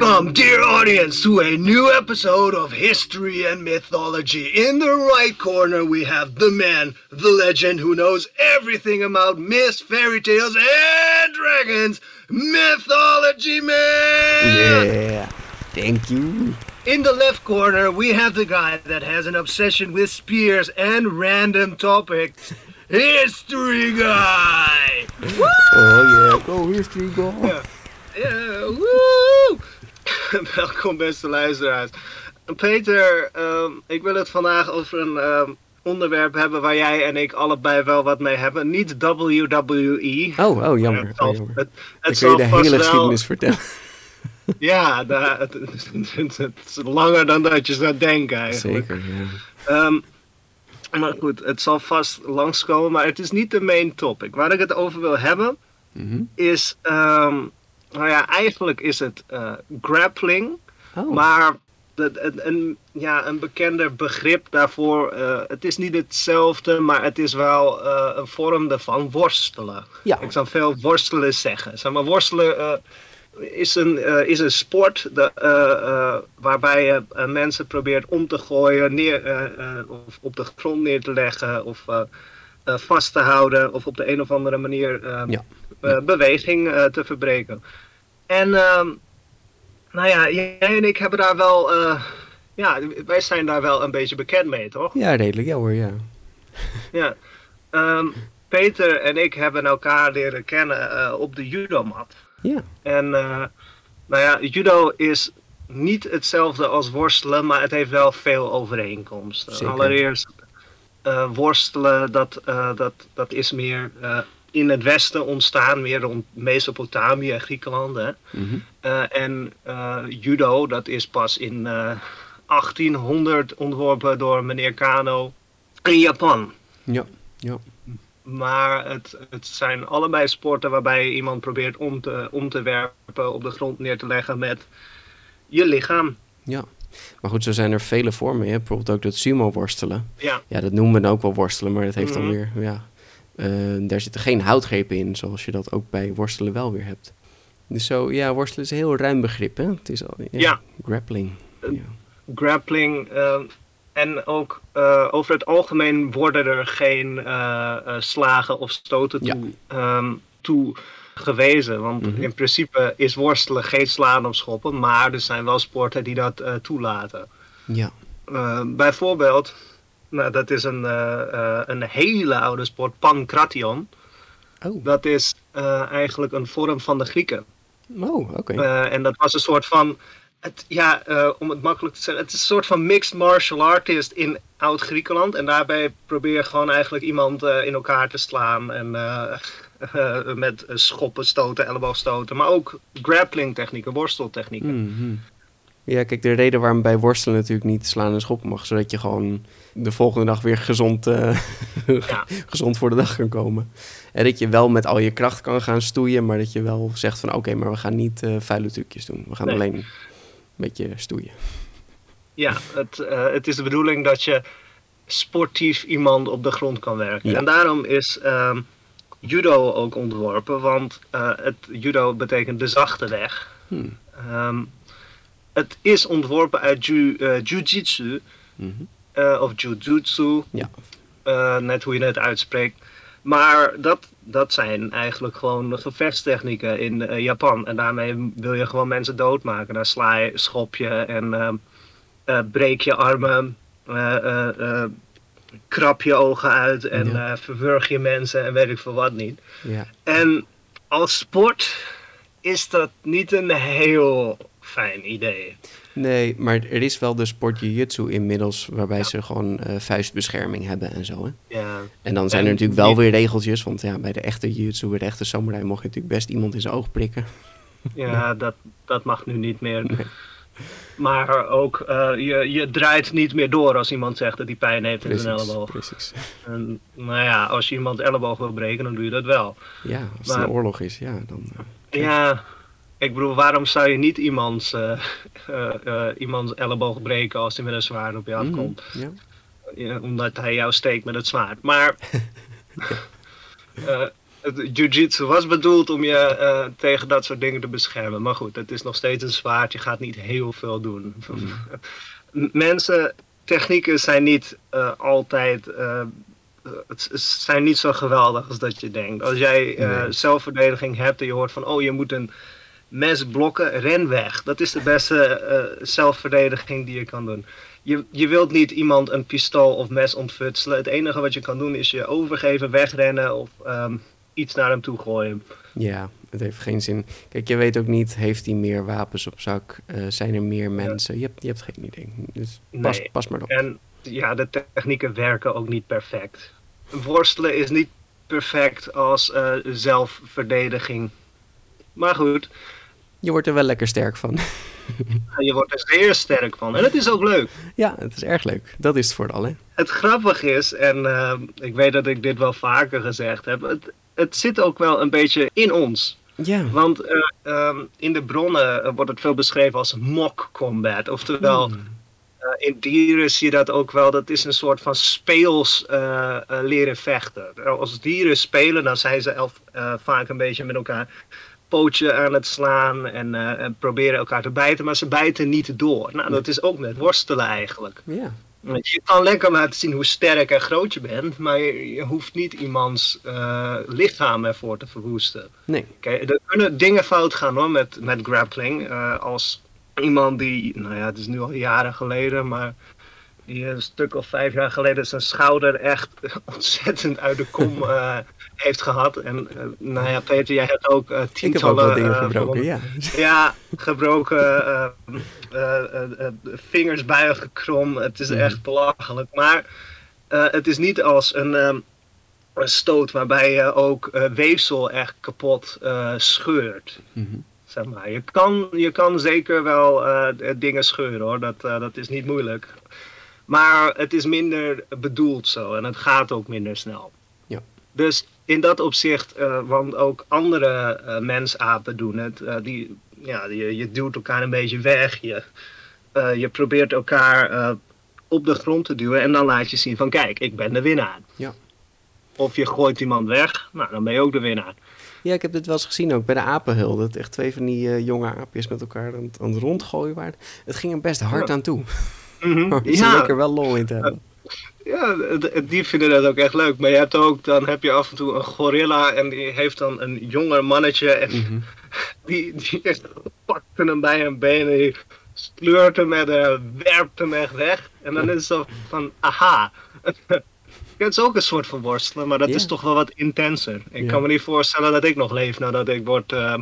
Welcome, dear audience, to a new episode of History and Mythology. In the right corner, we have the man, the legend who knows everything about myths, fairy tales, and dragons, Mythology Man! Yeah, thank you. In the left corner, we have the guy that has an obsession with spears and random topics, History Guy! Oh yeah, go history, go. Ja, ja, woe! Welkom beste luisteraars. Peter, ehm, ik wil het vandaag over een ehm, onderwerp hebben waar jij en ik allebei wel wat mee hebben. Niet WWE. Oh, oh, jammer. Het zal, Oh, jammer. het, zal je de hele wel- geschiedenis vertellen. Ja, het, het- het is langer dan dat je zou denken eigenlijk. Zeker, ja. Ehm, maar goed, het zal vast langskomen, maar het is niet de main topic. Waar ik het over wil hebben, Mhm. is, nou ja, eigenlijk is het eh, grappling. Oh, Maar een, een, ja, een bekender begrip daarvoor, eh, het is niet hetzelfde, maar het is wel eh, een vorm ervan worstelen. ja. Ik zou veel worstelen zeggen. Zeg maar, worstelen is, een, is een sport de, waarbij je mensen probeert om te gooien, neer, of op de grond neer te leggen, of vast te houden, of op de een of andere manier eh, Ja. eh, beweging eh, te verbreken. En ehm, nou ja, jij en ik hebben daar wel, eh, ja, wij zijn daar wel een beetje bekend mee, toch? Ja, redelijk, ja hoor, ja. Ja. Ehm, Peter en ik hebben elkaar leren kennen eh, op de judomat. Ja, En eh, nou ja, judo is niet hetzelfde als worstelen, maar het heeft wel veel overeenkomsten. Zeker. Allereerst eh, worstelen, dat, eh, dat, dat is meer eh, in het westen ontstaan, meer rond Mesopotamië en Griekenland. Hè? mhm. Eh, en eh, judo, dat is pas in eh, 1800 ontworpen door meneer Kano in Japan. ja, ja. Maar het, het zijn allebei sporten waarbij je iemand probeert om te, om te werpen, op de grond neer te leggen met je lichaam. ja. Maar goed, zo zijn er vele vormen. Hè? Bijvoorbeeld ook dat sumo worstelen. Ja, Ja, dat noemen we dan ook wel worstelen, maar dat heeft dan Mhm. weer, ja... eh, daar zitten geen houtgrepen in, zoals je dat ook bij worstelen wel weer hebt. Dus zo, ja, worstelen is een heel ruim begrip, hè? Het is al, ja, Ja. grappling. Eh, Ja. grappling. eh, en ook eh, over het algemeen worden er geen eh, eh, slagen of stoten Ja. toe, ehm, toe gewezen. Want Mhm. in principe is worstelen geen slaan of schoppen, maar er zijn wel sporten die dat eh, toelaten. ja. Eh, bijvoorbeeld, nou, dat is een, eh, een hele oude sport, pankration. Oh, Dat is eigenlijk een vorm van de Grieken. oh oké. En dat was een soort van, het, ja, om het makkelijk te zeggen, het is een soort van mixed martial artist in Oud-Griekenland. En daarbij probeer je gewoon eigenlijk iemand in elkaar te slaan. En eh, met schoppen, stoten, elleboogstoten. Maar ook grappling technieken, worsteltechnieken. Mhm. Ja, kijk, de reden waarom bij worstelen natuurlijk niet slaan en schoppen mag, zodat je gewoon de volgende dag weer gezond, eh, Ja. gezond voor de dag kan komen. En dat je wel met al je kracht kan gaan stoeien, maar dat je wel zegt van oké, maar we gaan niet eh, vuile trucjes doen. We gaan Nee. alleen een beetje stoeien. Ja, het, het is de bedoeling dat je sportief iemand op de grond kan werken. Ja. En daarom is ehm, judo ook ontworpen, want eh, het judo betekent de zachte weg. Hmm. Ehm, het is ontworpen uit ju, eh, jujitsu Mhm. eh, of jujutsu, Ja. net hoe je het uitspreekt. Maar dat, dat zijn eigenlijk gewoon gevechtstechnieken in Japan. En daarmee wil je gewoon mensen doodmaken. Dan sla je, schop je en ehm, eh, breek je armen, krap je ogen uit en Ja. eh, verwurg je mensen en weet ik veel wat niet. Ja. En als sport is dat niet een heel fijn idee. Nee, maar er is wel de sport jiu-jitsu inmiddels, waarbij ze gewoon eh, vuistbescherming hebben en zo. Hè? Ja, En dan zijn En er natuurlijk wel weer regeltjes, want ja, bij de echte jiu-jitsu, bij de echte samurai, mocht je natuurlijk best iemand in zijn oog prikken. ja dat, dat mag nu niet meer. Nee. Maar ook, eh, je, je draait niet meer door als iemand zegt dat hij pijn heeft in zijn elleboog. precies. En, nou ja, als je iemand elleboog wil breken, dan doe je dat wel. Ja, als het Maar- een oorlog is, ja, dan... eh, Ja, ik bedoel, waarom zou je niet iemands, eh, eh, eh, iemands elleboog breken als hij met een zwaard op je mhm, afkomt? ja. Ja, omdat hij jou steekt met het zwaard. Maar eh, het jiu-jitsu was bedoeld om je eh, tegen dat soort dingen te beschermen. Maar goed, het is nog steeds een zwaard. Je gaat niet heel veel doen. M- Mensen, technieken zijn niet eh, altijd. eh, het het zijn niet zo geweldig als dat je denkt. Als jij Nee. zelfverdediging hebt en je hoort van, oh, je moet een mes blokken, ren weg. Dat is de beste zelfverdediging die je kan doen. Je, je wilt niet iemand een pistool of mes ontfutselen. Het enige wat je kan doen is je overgeven, wegrennen of ehm, iets naar hem toe gooien. Ja, het heeft geen zin. Kijk, je weet ook niet, heeft hij meer wapens op zak? Eh, zijn er meer mensen? Je, hebt, je hebt geen idee. Dus pas, Nee. pas maar op. En ja, de technieken werken ook niet perfect. Worstelen is niet perfect als eh, zelfverdediging. Maar goed, Je wordt er wel lekker sterk van. je wordt er zeer sterk van. En het is ook leuk. ja, het is erg leuk. Dat is het vooral, hè? Het grappige is, en eh, ik weet dat ik dit wel vaker gezegd heb, het, het zit ook wel een beetje in ons. Ja. Want eh, ehm, in de bronnen eh, wordt het veel beschreven als mock combat. Oftewel, Hmm. eh, in dieren zie je dat ook wel. Dat is een soort van speels leren vechten. Als dieren spelen, dan zijn ze elf, vaak een beetje met elkaar pootje aan het slaan en, en proberen elkaar te bijten, maar ze bijten niet door. Nou, dat is ook met worstelen eigenlijk. Ja. Je kan lekker laten zien hoe sterk en groot je bent, maar je, hoeft niet iemands eh, lichaam ervoor te verwoesten. Nee. Kijk, er kunnen dingen fout gaan hoor met, met grappling. Eh, als iemand die, nou ja, het is nu al jaren geleden, maar die een stuk of vijf jaar geleden zijn schouder echt ontzettend uit de kom eh, heeft gehad. En eh, nou ja, Peter, jij hebt ook heb tientallen... ook wel dingen gebroken, ja. ja, gebroken, vingers bijgekrom. Het is Mhm. echt belachelijk. Maar het is niet als een, ehm, een stoot waarbij je ook weefsel echt kapot scheurt. Mhm. Zeg maar. je, kan, je kan zeker wel dingen scheuren hoor, dat, dat is niet moeilijk. Maar het is minder bedoeld zo en het gaat ook minder snel. Ja. Dus in dat opzicht, eh, want ook andere eh, mensapen doen het, eh, die, ja, je, je duwt elkaar een beetje weg, je, je probeert elkaar op de grond te duwen en dan laat je zien van kijk, ik ben de winnaar. Ja. Of je gooit iemand weg, nou dan ben je ook de winnaar. Ja, ik heb dit wel eens gezien ook bij de apenhul. Dat echt twee van die jonge aapjes met elkaar aan, het- aan het rondgooien waren. Het ging er best hard Ja. aan toe. Mhm. Maar ze leek er wel lol in te hebben. Ja, die vinden dat ook echt leuk. Maar je hebt ook, dan heb je af en toe een gorilla en die heeft dan een jonger mannetje en Mhm. die, die pakt hem bij een been en die sleurt hem en eh, werpt hem echt weg. En dan is het zo van, aha. Ja, het is ook een soort van worstelen, maar dat Ja. is toch wel wat intenser. Ik Ja. kan me niet voorstellen dat ik nog leef nadat ik word eh,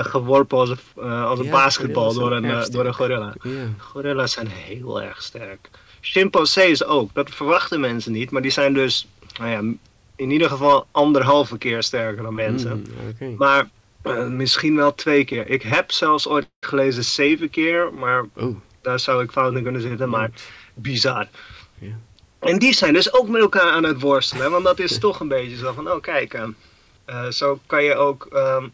geworpen als een, eh, als een Ja, basketbal gorilla's door een, eh, door een gorilla. Gorilla's zijn heel erg sterk. Chimpansees ook. Dat verwachten mensen niet. Maar die zijn dus, nou ja, in ieder geval anderhalve keer sterker dan mensen. Mm. Maar eh, misschien wel twee keer. Ik heb zelfs ooit gelezen zeven keer. Maar Oh, daar zou ik fout in kunnen zitten. Maar bizar. En die zijn dus ook met elkaar aan het worstelen. Want dat is toch een beetje zo van, oh kijk, eh, eh, zo kan je ook ehm,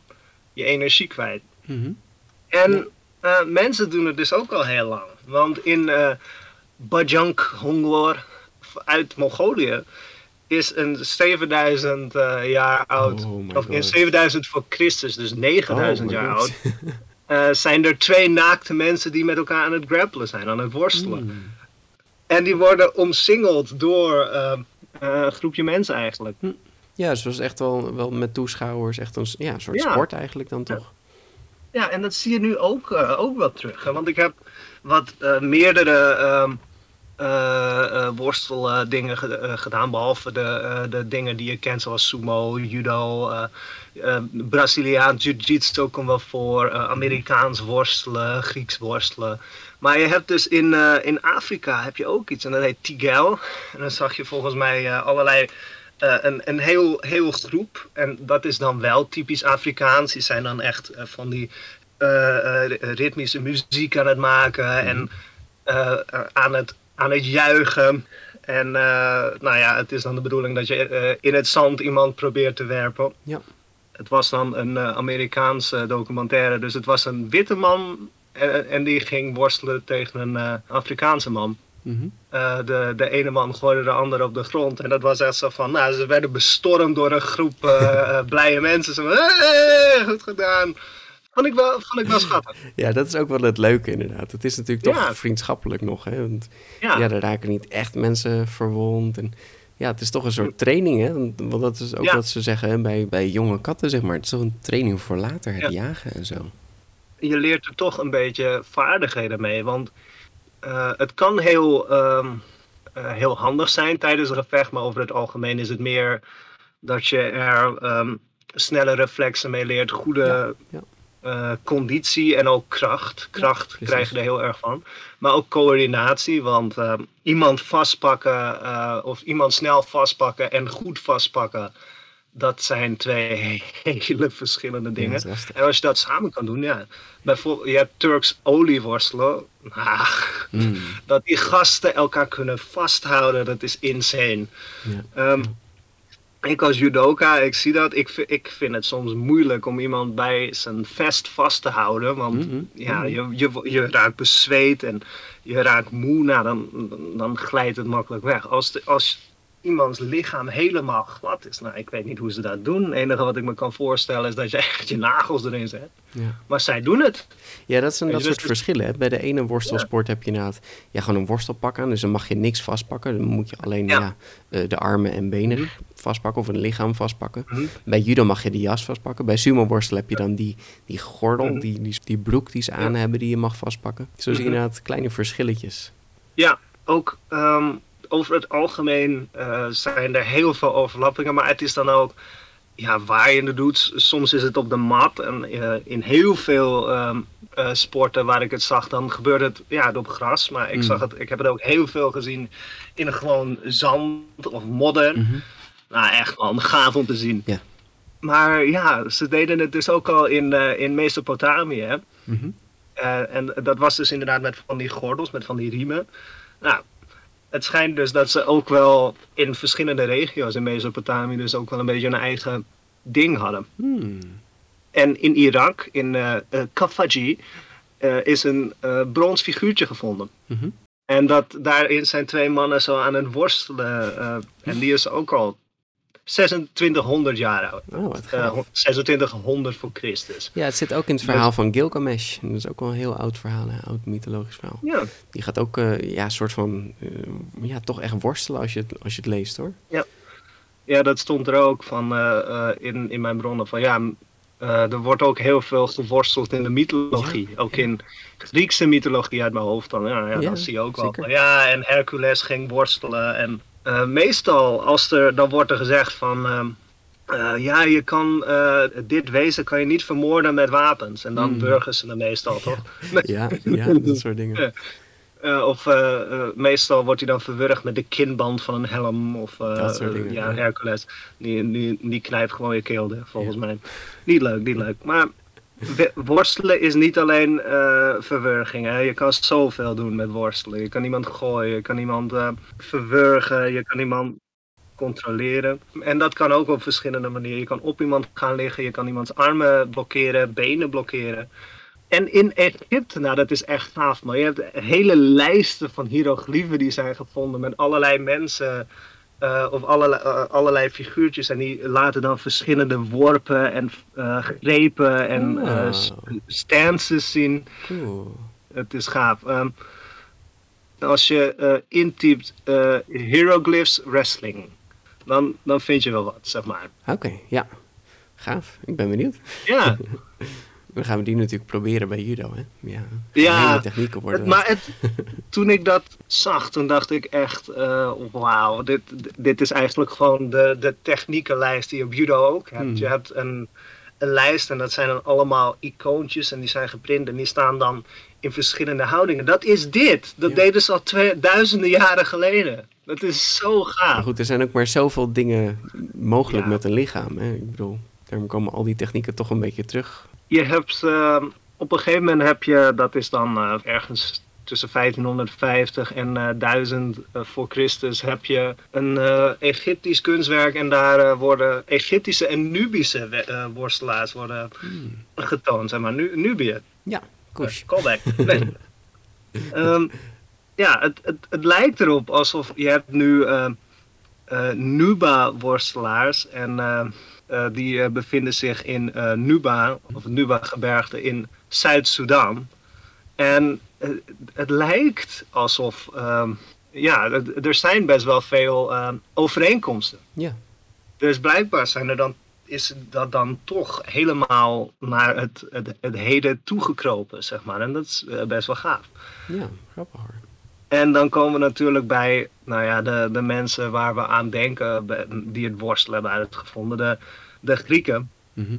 je energie kwijt. Mhm. En eh, mensen doen het dus ook al heel lang. Want in eh Bajang Hongor uit Mongolië is een 7000 eh, jaar oud. Oh of in God. 7000 voor Christus, dus 9000 Oh my jaar God. oud. zijn er twee naakte mensen die met elkaar aan het grappelen zijn, aan het worstelen. Mm. En die worden omsingeld door een groepje mensen eigenlijk. Ja, dus het was echt wel, wel met toeschouwers echt een, ja, soort Ja. sport eigenlijk dan toch? Ja, en dat zie je nu ook, eh, ook wel terug. Hè? Want ik heb wat eh, meerdere eh, eh, worsteldingen ge- gedaan. Behalve de, de dingen die je kent, zoals sumo, judo, Braziliaans jiu-jitsu komt wel voor. eh, Amerikaans worstelen, Grieks worstelen. Maar je hebt dus in, in Afrika heb je ook iets en dat heet Tigel. En dan zag je volgens mij allerlei eh, een, een heel, heel groep. En dat is dan wel typisch Afrikaans. Die zijn dan echt eh, van die eh, ritmische muziek aan het maken en eh, aan, het, aan het juichen. En nou ja, het is dan de bedoeling dat je in het zand iemand probeert te werpen. Ja. Het was dan een Amerikaanse documentaire. Dus het was een witte man en, en die ging worstelen tegen een Afrikaanse man. Eh, de, de ene man gooide de ander op de grond. En dat was echt zo van, nou, ze werden bestormd door een groep eh, eh, blije mensen. Zo van, hey, goed gedaan. Vond ik, wel, vond ik wel schattig. Ja, dat is ook wel het leuke inderdaad. Het is natuurlijk toch Ja. vriendschappelijk nog. Hè? Want Ja, ja, er raken niet echt mensen verwond. En ja, het is toch een soort training, hè? Want want dat is ook Ja. wat ze zeggen hè, bij, bij jonge katten, zeg maar. Het is toch een training voor later, het Ja. jagen en zo. je leert er toch een beetje vaardigheden mee. Want eh, het kan heel, ehm, eh, heel handig zijn tijdens een gevecht. Maar over het algemeen is het meer dat je er ehm, snelle reflexen mee leert. Goede Ja, ja. eh, conditie en ook kracht. Kracht krijg je er heel erg van. Maar ook coördinatie. Want ehm, iemand vastpakken of iemand snel vastpakken en goed vastpakken. Dat zijn twee hele verschillende Ja, dingen. En als je dat samen kan doen, ja. Bijvoorbeeld, je hebt Turks olieworstelen. Nou, Mm, dat die gasten elkaar kunnen vasthouden, dat is insane. ja. Ehm, ik als judoka, ik zie dat. Ik, vind- ik vind het soms moeilijk om iemand bij zijn vest vast te houden. Want Mhm, ja, mhm. je, je, je raakt bezweet en je raakt moe. Nou, dan, dan glijdt het makkelijk weg. Als, de, als iemands lichaam helemaal glad is, nou, ik weet niet hoe ze dat doen. Het enige wat ik me kan voorstellen is dat je echt je nagels erin zet. Ja. Maar zij doen het. Ja, dat zijn dat soort dus- verschillen. Hè. Bij de ene worstelsport heb je inderdaad ja, gewoon een worstelpak aan. Dus dan mag je niks vastpakken. Dan moet je alleen Ja. ja. eh, de armen en benen Mhm. vastpakken of een lichaam vastpakken. Mhm. Bij judo mag je de jas vastpakken. Bij sumo worstel heb je dan die, die gordel, Mhm. die, die, die broek die ze aan hebben die je mag vastpakken. Zo zie je inderdaad kleine verschilletjes. Ja, ook ehm, over het algemeen eh, zijn er heel veel overlappingen, maar het is dan ook ja, waar je het doet. Soms is het op de mat en eh, in heel veel ehm, eh, sporten waar ik het zag, dan gebeurt het ja, op gras. Maar ik, Mm. zag het, ik heb het ook heel veel gezien in gewoon zand of modder. Mhm. Nou, echt man, gaaf om te zien. Maar ja, ze deden het dus ook al in, in Mesopotamië. Hè? Mhm. En dat was dus inderdaad met van die gordels, met van die riemen. Nou, het schijnt dus dat ze ook wel in verschillende regio's in Mesopotamië dus ook wel een beetje een eigen ding hadden. Hmm. En in Irak, in eh eh, Kafaji, eh, is een brons figuurtje gevonden. Mhm. En dat, daarin zijn twee mannen zo aan het worstelen. en die is ook al 2600 jaar oud. Oh, wat Eh, gaaf. ho- 2600 voor Christus. Ja, het zit ook in het verhaal van Gilgamesh. Dat is ook wel een heel oud verhaal, een oud mythologisch verhaal. Ja, Die gaat ook, eh, ja, een soort van, eh, ja, toch echt worstelen als je het, als je het leest, hoor. Ja, dat stond er ook van in, in mijn bronnen. Van ja, er wordt ook heel veel geworsteld in de mythologie. ook in Griekse mythologie uit mijn hoofd dan. Ja, ja, Ja, dat zie je ook wel. zeker. Ja, en Hercules ging worstelen. En eh, meestal, als er, dan wordt er gezegd van. ehm, eh, ja, je kan eh, dit wezen kan je niet vermoorden met wapens. En dan Hmm. burgen ze er meestal, toch? Ja, ja, dat soort dingen. Of meestal wordt hij dan verwurgd met de kinband van een helm. Of Dat soort dingen, ja, ja. Hercules. Die, die, die knijpt gewoon je keel volgens mij. Niet leuk, niet leuk. Maar worstelen is niet alleen verwurging. Hè. Je kan zoveel doen met worstelen. Je kan iemand gooien, je kan iemand eh, verwurgen, je kan iemand controleren. En dat kan ook op verschillende manieren. Je kan op iemand gaan liggen, je kan iemands armen blokkeren, benen blokkeren. En in Egypte, nou dat is echt gaaf, maar je hebt hele lijsten van hieroglyphen die zijn gevonden met allerlei mensen eh, of allerlei, eh, allerlei figuurtjes. En die laten dan verschillende worpen en eh, grepen en eh, Ah. stances zien. Cool. Het is gaaf. Ehm, als je eh, intypt eh, hieroglyphs wrestling, dan, dan vind je wel wat, zeg maar. Oké, ja. Gaaf. Ik ben benieuwd. Ja, Dan gaan we die natuurlijk proberen bij judo, hè? Ja. Ja, Hele technieken worden maar het, toen ik dat zag, toen dacht ik echt, eh, wauw, dit, dit is eigenlijk gewoon de, de techniekenlijst die je op judo ook hebt. Hmm. Je hebt een, een lijst en dat zijn dan allemaal icoontjes en die zijn geprint en die staan dan in verschillende houdingen. Dat is dit. Dat Ja. deden ze al twee, duizenden jaren geleden. Dat is zo Maar gaaf. goed, er zijn ook maar zoveel dingen mogelijk Ja. met een lichaam, hè? Ik bedoel, daarom komen al die technieken toch een beetje terug. Je hebt, eh, op een gegeven moment heb je, dat is dan eh, ergens tussen 1550 en eh 1000 eh, voor Christus, heb je een Egyptisch kunstwerk en daar worden Egyptische en Nubische worstelaars worden getoond, zeg maar, nu, Nubië. Ja, Koes. Eh, callback. Nee. Ehm, ja, het, het, het lijkt erop alsof je hebt nu eh, eh, Nuba-worstelaars en eh, die eh, bevinden zich in eh, Nuba, of het Nuba-gebergte in Zuid-Soedan. En het lijkt alsof, ehm, ja, er- zijn best wel veel ehm, overeenkomsten. Ja. Dus blijkbaar zijn er dan, is dat dan toch helemaal naar het, het, het heden toegekropen, zeg maar. En dat is best wel gaaf. Ja, grappig hoor. En dan komen we natuurlijk bij nou ja, de, de mensen waar we aan denken, die het worstelen hebben uitgevonden, de, de Grieken. Mhm.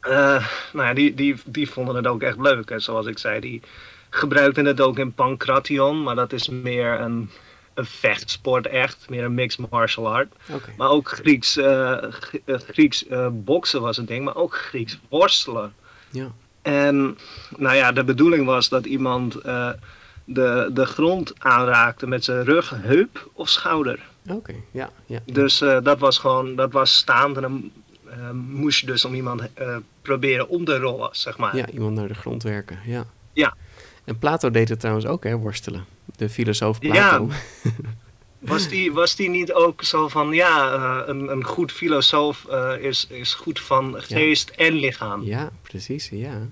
Eh, nou ja, die, die, die vonden het ook echt leuk. En zoals ik zei, die gebruikten het ook in Pankration, maar dat is meer een, een vechtsport echt, meer een mixed martial art. Maar ook Grieks, eh, eh, Grieks boksen was een ding, maar ook Grieks worstelen. Ja. En nou ja, de bedoeling was dat iemand de, de grond aanraakte met zijn rug, heup of schouder. Oké, ja, ja. Dus eh, dat was gewoon, dat was staand en dan eh, moest je dus om iemand eh, proberen om te rollen, zeg maar. Ja, iemand naar de grond werken, ja. Ja. En Plato deed het trouwens ook, hè, worstelen. De filosoof Ja. Plato. Was, die, was die niet ook zo van, ja, een, een goed filosoof is, is goed van geest en lichaam. Ja, precies, ja.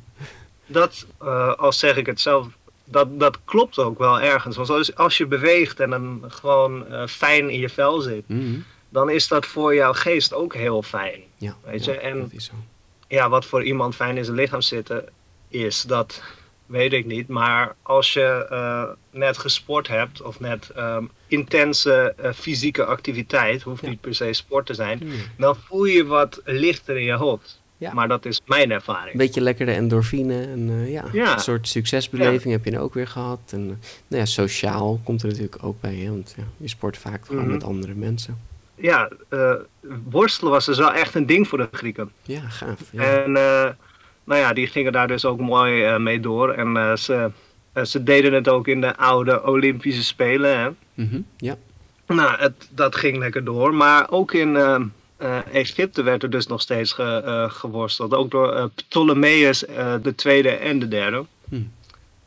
Dat, eh, als zeg ik het zelf, dat, dat klopt ook wel ergens. Want als, als je beweegt en dan gewoon eh, fijn in je vel zit, Mhm. dan is dat voor jouw geest ook heel fijn. Ja, Weet ja, je, en- dat is zo. Ja, wat voor iemand fijn in zijn lichaam zitten is, dat weet ik niet. Maar als je eh, net gesport hebt of net ehm, intense eh, fysieke activiteit, hoeft Ja. niet per se sport te zijn, Ja. dan voel je je wat lichter in je hoofd. Ja. Maar dat is mijn ervaring. Een beetje lekkere endorfine en eh, ja, Ja. een soort succesbeleving heb je dan ook weer gehad. En eh, nou ja, sociaal komt er natuurlijk ook bij, hè, want je sport vaak gewoon Mhm. met andere mensen. Ja, eh, worstelen was dus wel echt een ding voor de Grieken. Ja, gaaf. En nou ja, die gingen daar dus ook mooi mee door. En ze, ze deden het ook in de oude Olympische Spelen. Hè? Mhm, ja. Nou, het, dat ging lekker door. Maar ook in eh, Egypte werd er dus nog steeds ge- eh, geworsteld. Ook door eh, Ptolemeus de tweede en de derde. Hm.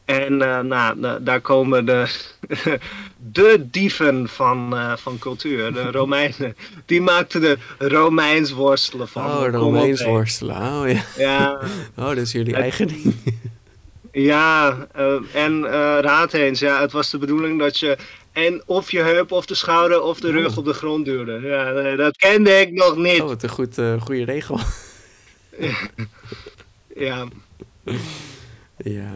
En nou, da- daar komen de, de dieven van, van cultuur, de Romeinen. Die maakten de Romeins worstelen van. Oh, Romeins worstelen. Oh ja. Ja, Oh, dat is jullie eigen ding. ja en raad eens, ja, het was de bedoeling dat je en of je heup of de schouder of de rug Oh. op de grond duwde. Ja, dat kende ik nog niet. Oh, wat een goed, eh, goede regel. Ja, ja.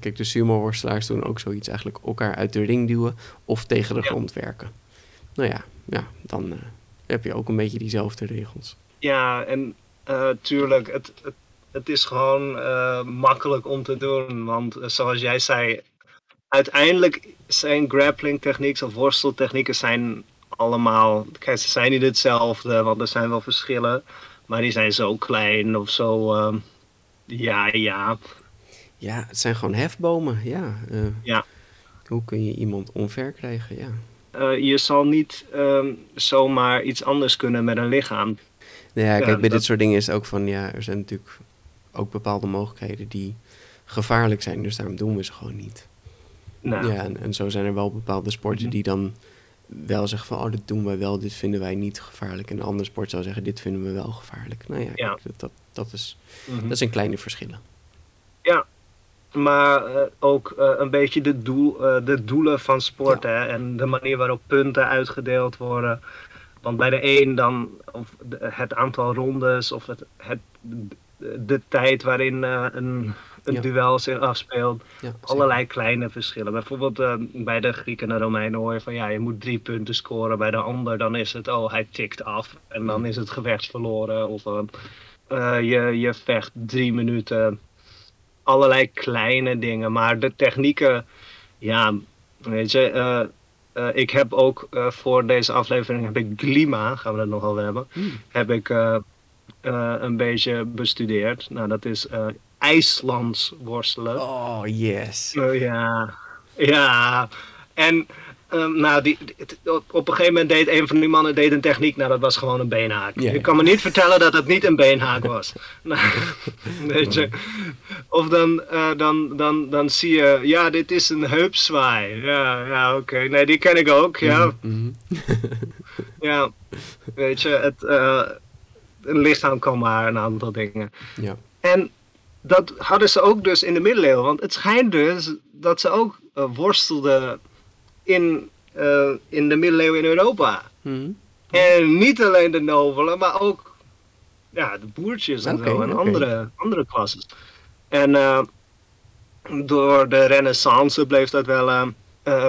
Kijk, de sumo-worstelaars doen ook zoiets eigenlijk elkaar uit de ring duwen of tegen de Ja. grond werken. Nou ja, ja dan eh, heb je ook een beetje diezelfde regels. ja en eh, tuurlijk, het, het, het is gewoon makkelijk om te doen. Want zoals jij zei, uiteindelijk zijn grappling techniques of worsteltechnieken zijn allemaal... Kijk, ze zijn niet hetzelfde, want er zijn wel verschillen. Maar die zijn zo klein of zo... ehm, ja, ja. Ja, het zijn gewoon hefbomen, ja. eh, Ja. Hoe kun je iemand onver krijgen, ja. Eh, je zal niet ehm, zomaar iets anders kunnen met een lichaam. Nou ja, Ja, kijk, bij dat- dit soort dingen is het ook van, ja, er zijn natuurlijk ook bepaalde mogelijkheden die gevaarlijk zijn, dus daarom doen we ze gewoon niet. Nou, Ja, en, en zo zijn er wel bepaalde sporten Mhm. die dan wel zeggen van, oh, dit doen wij wel, dit vinden wij niet gevaarlijk. En een andere sport zou zeggen, dit vinden we wel gevaarlijk. Nou ja, Ja. kijk, dat, dat, dat, is, mhm. dat zijn kleine verschillen. Maar eh, ook eh, een beetje de, doel, eh, de doelen van sport hè, en de manier waarop punten uitgedeeld worden. Want bij de een dan of het aantal rondes of het, het, de, de tijd waarin een, een Ja. duel zich afspeelt. Ja. Allerlei kleine verschillen. Bijvoorbeeld eh, bij de Grieken en Romeinen hoor je van ja, je moet drie punten scoren. Bij de ander dan is het, oh hij tikt af. En dan is het gevecht verloren. Of eh, eh, je, je vecht drie minuten. Allerlei kleine dingen. Maar de technieken, ja, weet je. eh, eh, ik heb ook voor deze aflevering heb ik Glima, gaan we het nog over hebben. Hmm. Heb ik een beetje bestudeerd. Nou, dat is IJslands worstelen. Oh, yes. Oh, ja, ja. En Ehm, nou, die, die- op een gegeven moment deed een van die mannen deed een techniek. Nou, dat was gewoon een beenhaak. Je kan me niet vertellen dat het niet een beenhaak was. Nou, weet je. Of dan, eh, dan, dan, dan zie je, ja, dit is een heupzwaai. Ja, ja oké. Nee, die ken ik ook. Ja, Mhm. ja. Weet je, het, eh, een lichaam kan maar een aantal dingen. Ja. En dat hadden ze ook dus in de middeleeuwen. Want het schijnt dus dat ze ook eh, worstelden in, eh, in de middeleeuwen in Europa. Mhm. En niet alleen de nobelen, maar ook ja, de boertjes en zo. En andere, andere klasses. En eh, door de renaissance bleef dat wel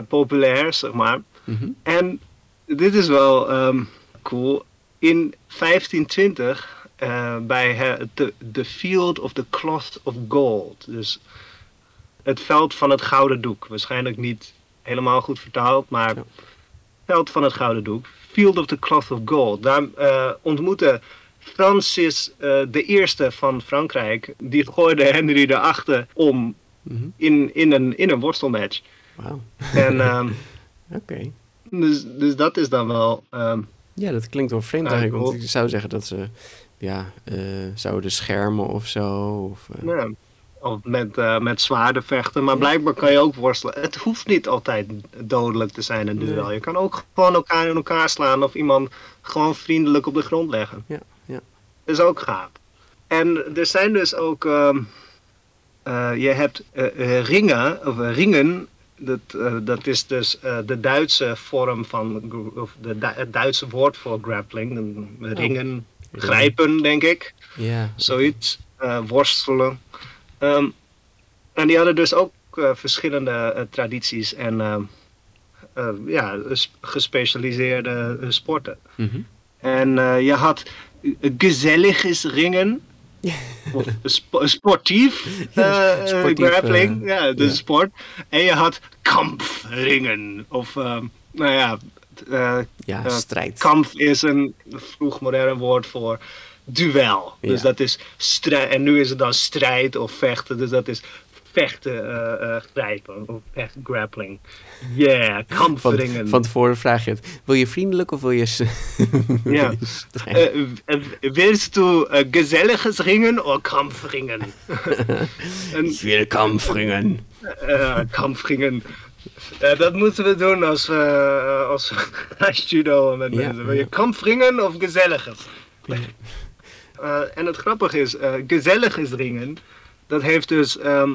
populair, zeg maar. Mhm. En dit is wel ehm, cool. In 1520 eh, bij he- de The Field of the Cloth of Gold. Dus het veld van het gouden doek. Waarschijnlijk niet helemaal goed vertaald, maar Ja. veld van het gouden doek. Field of the Cloth of Gold. Daar eh, ontmoette Francis eh, de Eerste van Frankrijk. Die gooide Henry VIII om Mhm. in, in, een, in een worstelmatch. Wauw. Ehm, Oké. dus, dus dat is dan wel... ehm, Ja, dat klinkt wel vreemd eigenlijk. Want ik zou zeggen dat ze ja, eh, zouden schermen of zo. Of, eh, Ja, of met, eh, met zwaarden vechten. Maar blijkbaar kan je ook worstelen. Het hoeft niet altijd dodelijk te zijn, een duel. Nee. Je kan ook gewoon elkaar in elkaar slaan of iemand gewoon vriendelijk op de grond leggen. Ja, ja. Dat is ook gaaf. En er zijn dus ook. ehm, eh, je hebt ringen, of ringen. Dat, eh, dat is dus eh, de Duitse vorm van. Of de, het Duitse woord voor grappling. Een- Ringen, grijpen, denk ik ja. zoiets, eh, worstelen. Ehm, en die hadden dus ook verschillende tradities en ja, gespecialiseerde sporten. Mhm. En je had eh, gezelliges ringen. Sp- sportief, Ja, eh, sportief, grappling, eh, ja, de ja. sport. En je had kampringen. Of, ehm, nou ja, eh, Ja, Eh, strijd. Kamp is een vroeg modern woord voor duel. Dus Ja. dat is strijd. En nu is het dan strijd of vechten. Dus dat is vechten, eh, grijpen of echt grappling. Yeah, Van, kampringen. van tevoren vraag je het. Wil je vriendelijk of wil je... Ja. je strijd? Eh, willst du gezelliges ringen of kampringen? en, Ik wil kampringen. kampringen. Eh, dat moeten we doen als we als we gaan judo met Ja, mensen. Wil je ja. kampringen of gezelliges? En het grappige is, eh gezelliges ringen, dat heeft dus ehm,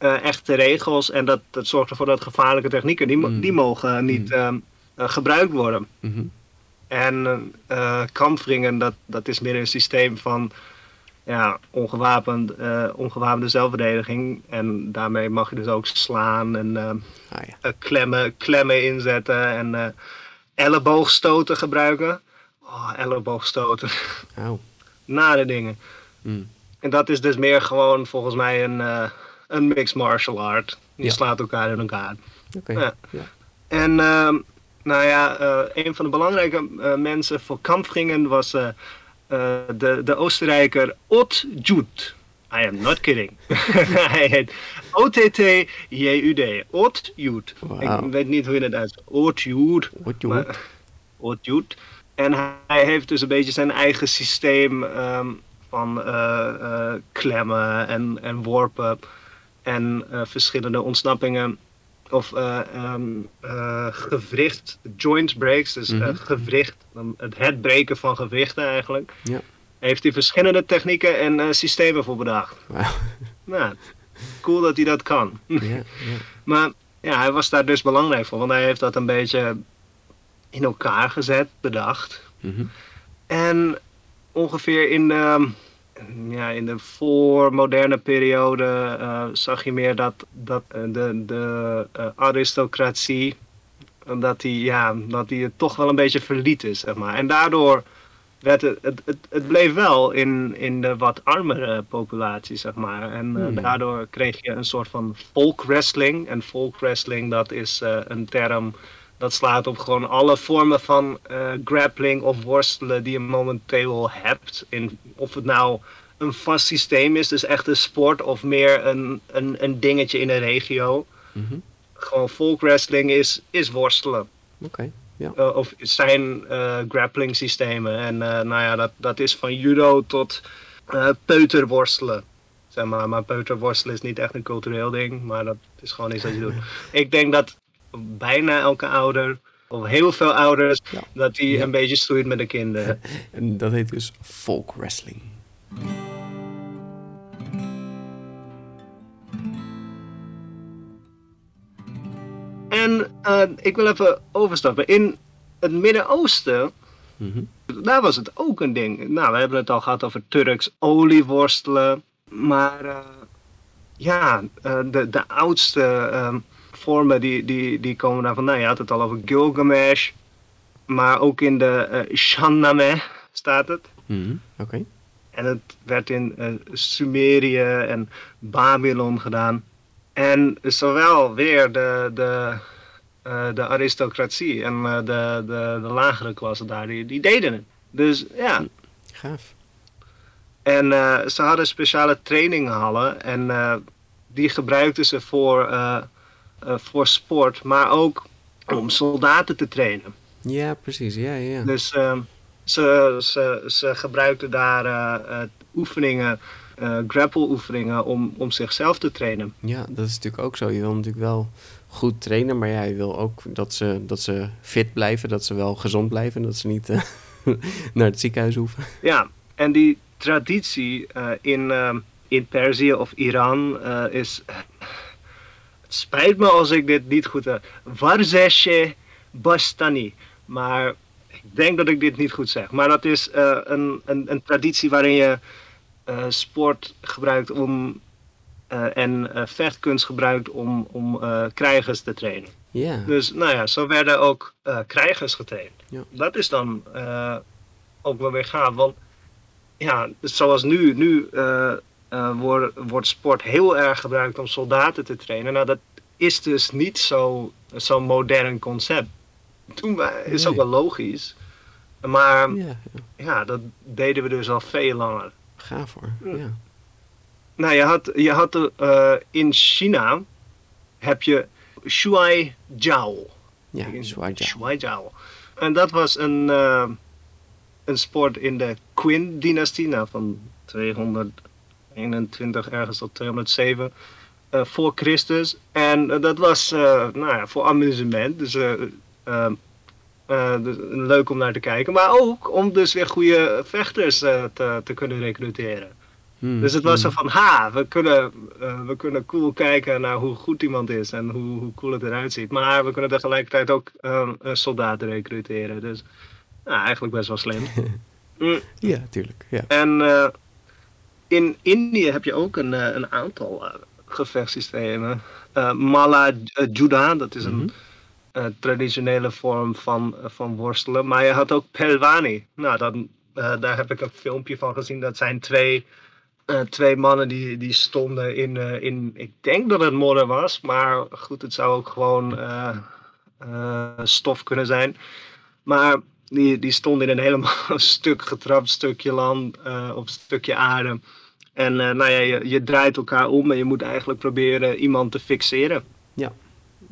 eh, echte regels en dat, dat zorgt ervoor dat gevaarlijke technieken, die, Mm. die mogen niet ehm, eh, gebruikt worden. Mhm. En eh kampringen, dat, dat is meer een systeem van ja, ongewapend, ongewapende zelfverdediging. En daarmee mag je dus ook slaan en Ah ja. klemmen, klemmen inzetten en elleboogstoten gebruiken. Oh, elleboogstoten. Auw. Nare dingen. Mm. En dat is dus meer gewoon volgens mij een, een mixed martial art. Je Ja. slaat elkaar in elkaar. Oké. Ja. Ja. En ehm, nou ja, eh, een van de belangrijke eh, mensen voor kampvingen was eh, de, de Oostenrijker Ott Jud. I am not kidding. Hij heet O-T-T-J-U-D. Ott Jud. Ik weet niet hoe je het uitspreekt. Ott Jud. Ott Jud. En hij heeft dus een beetje zijn eigen systeem ehm, van klemmen en, en worpen en eh, verschillende ontsnappingen of ehm, eh, gewricht, joint breaks, dus Mhm. gewricht, het het breken van gewrichten eigenlijk. Ja. Heeft hij verschillende technieken en systemen voor bedacht. Nou, cool dat hij dat kan. Ja, ja. Maar ja, hij was daar dus belangrijk voor, want hij heeft dat een beetje in elkaar gezet, bedacht. Mhm. En ongeveer in de, ja, in de voormoderne periode eh, zag je meer dat, dat eh, de, de eh, aristocratie, dat die, ja, dat die het toch wel een beetje verlieten, zeg maar. En daardoor werd het, het, het, het bleef wel in, in de wat armere populatie, zeg maar. En Hmm. daardoor kreeg je een soort van folk wrestling. En folk wrestling, dat is een term dat slaat op gewoon alle vormen van eh, grappling of worstelen die je momenteel hebt. In, of het nou een vast systeem is, dus echt een sport, of meer een, een, een dingetje in een regio. Mhm. gewoon folk wrestling is, is worstelen. Oké, ja. Uh, of zijn uh, grappling systemen. En nou ja, dat, dat is van judo tot peuterworstelen. Zeg maar, maar peuterworstelen is niet echt een cultureel ding, maar dat is gewoon iets wat je doet. Ik denk dat bijna elke ouder, of heel veel ouders, ja. dat die ja. een beetje stoeit met de kinderen. en dat heet dus folk wrestling. En uh, ik wil even overstappen. In het Midden-Oosten, mm -hmm. daar was het ook een ding. Nou, we hebben het al gehad over Turks olieworstelen. Maar uh, ja, uh, de, de oudste um, vormen die, die, die komen daar vandaan. Je had het al over Gilgamesh. Maar ook in de uh, Shahnameh staat het. Mm -hmm. Oké. Okay. En het werd in Sumerië en Babylon gedaan. En zowel weer de, de, uh, de aristocratie en uh, de, de, de lagere klasse daar, die, die deden het. Dus ja. Gaaf. En uh, ze hadden speciale traininghallen en die gebruikten ze voor, voor sport, maar ook om soldaten te trainen. Ja, precies. Ja, ja. Dus ehm, ze, ze, ze gebruikten daar oefeningen uh, grapple oefeningen om, om zichzelf te trainen. Ja, dat is natuurlijk ook zo. Je wil natuurlijk wel goed trainen, maar ja, je wil ook dat ze, dat ze fit blijven, dat ze wel gezond blijven, dat ze niet uh, naar het ziekenhuis hoeven. Ja, en die traditie uh, in, in Perzië of Iran is... spijt me als ik dit niet goed heb. Warzeshe Bastani. Maar ik denk dat ik dit niet goed zeg. Maar dat is een, een, een traditie waarin je uh, sport gebruikt om. Uh, en vechtkunst gebruikt om, om krijgers te trainen. Ja. Dus nou ja, zo werden ook krijgers getraind. Dat is dan ook wel weer gaaf. Want ja, zoals nu, nu wordt, wordt sport heel erg gebruikt om soldaten te trainen. Nou, dat is dus niet zo'n zo modern concept. Toen is nee. ook wel logisch. Maar ja, ja. ja, dat deden we dus al veel langer. Gaaf hoor, ja. Nou, je had, je had uh, in China heb je Shuai Jiao. Ja, Shuai Jiao. Shuai Jiao. En dat was een, uh, een sport in de Qin-dynastie, nou, van 221 ergens tot 207 uh, voor Christus. En dat was nou ja, voor amusement, dus... Uh, dus leuk om naar te kijken. Maar ook om dus weer goede vechters uh, te, te kunnen recruteren. Hmm, dus het was hmm. zo van, ha, we kunnen, uh, we kunnen cool kijken naar hoe goed iemand is en hoe, hoe cool het eruit ziet. Maar we kunnen tegelijkertijd ook soldaten recruteren. Dus nou, eigenlijk best wel slim. mm. Ja, tuurlijk. Ja. En in Indië heb je ook een, een aantal gevechtssystemen. Mala Juda, dat is een... Mhm. Uh, traditionele vorm van, uh, van worstelen. Maar je had ook Pelwani. Nou, dan, uh, daar heb ik een filmpje van gezien. Dat zijn twee, twee mannen die, die stonden in, in. Ik denk dat het modder was. Maar goed, het zou ook gewoon stof kunnen zijn. Maar die, die stonden in een helemaal stuk getrapt stukje land. of stukje aarde. En nou ja, je, je draait elkaar om en je moet eigenlijk proberen iemand te fixeren. Ja.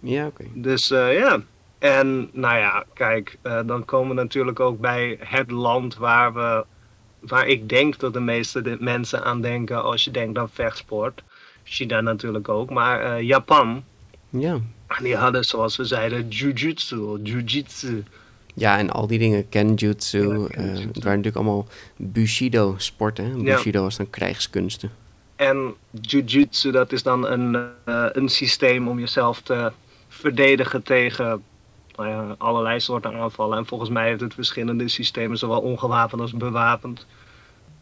Ja, oké. Okay. Dus uh, ja. En nou ja, kijk, uh, dan komen we natuurlijk ook bij het land waar we. Waar ik denk dat de meeste de mensen aan denken als je denkt aan vechtsport. China natuurlijk ook, maar uh, Japan. Ja. Die hadden, zoals we zeiden, jujutsu, jujitsu. Ja, en al die dingen, kenjutsu. Ja, kenjutsu. het waren natuurlijk allemaal bushido-sporten. Bushido was dan krijgskunsten. En jujutsu, dat is dan een, uh, een systeem om jezelf te verdedigen tegen nou allerlei soorten aanvallen. En volgens mij heeft het verschillende systemen, zowel ongewapend als bewapend.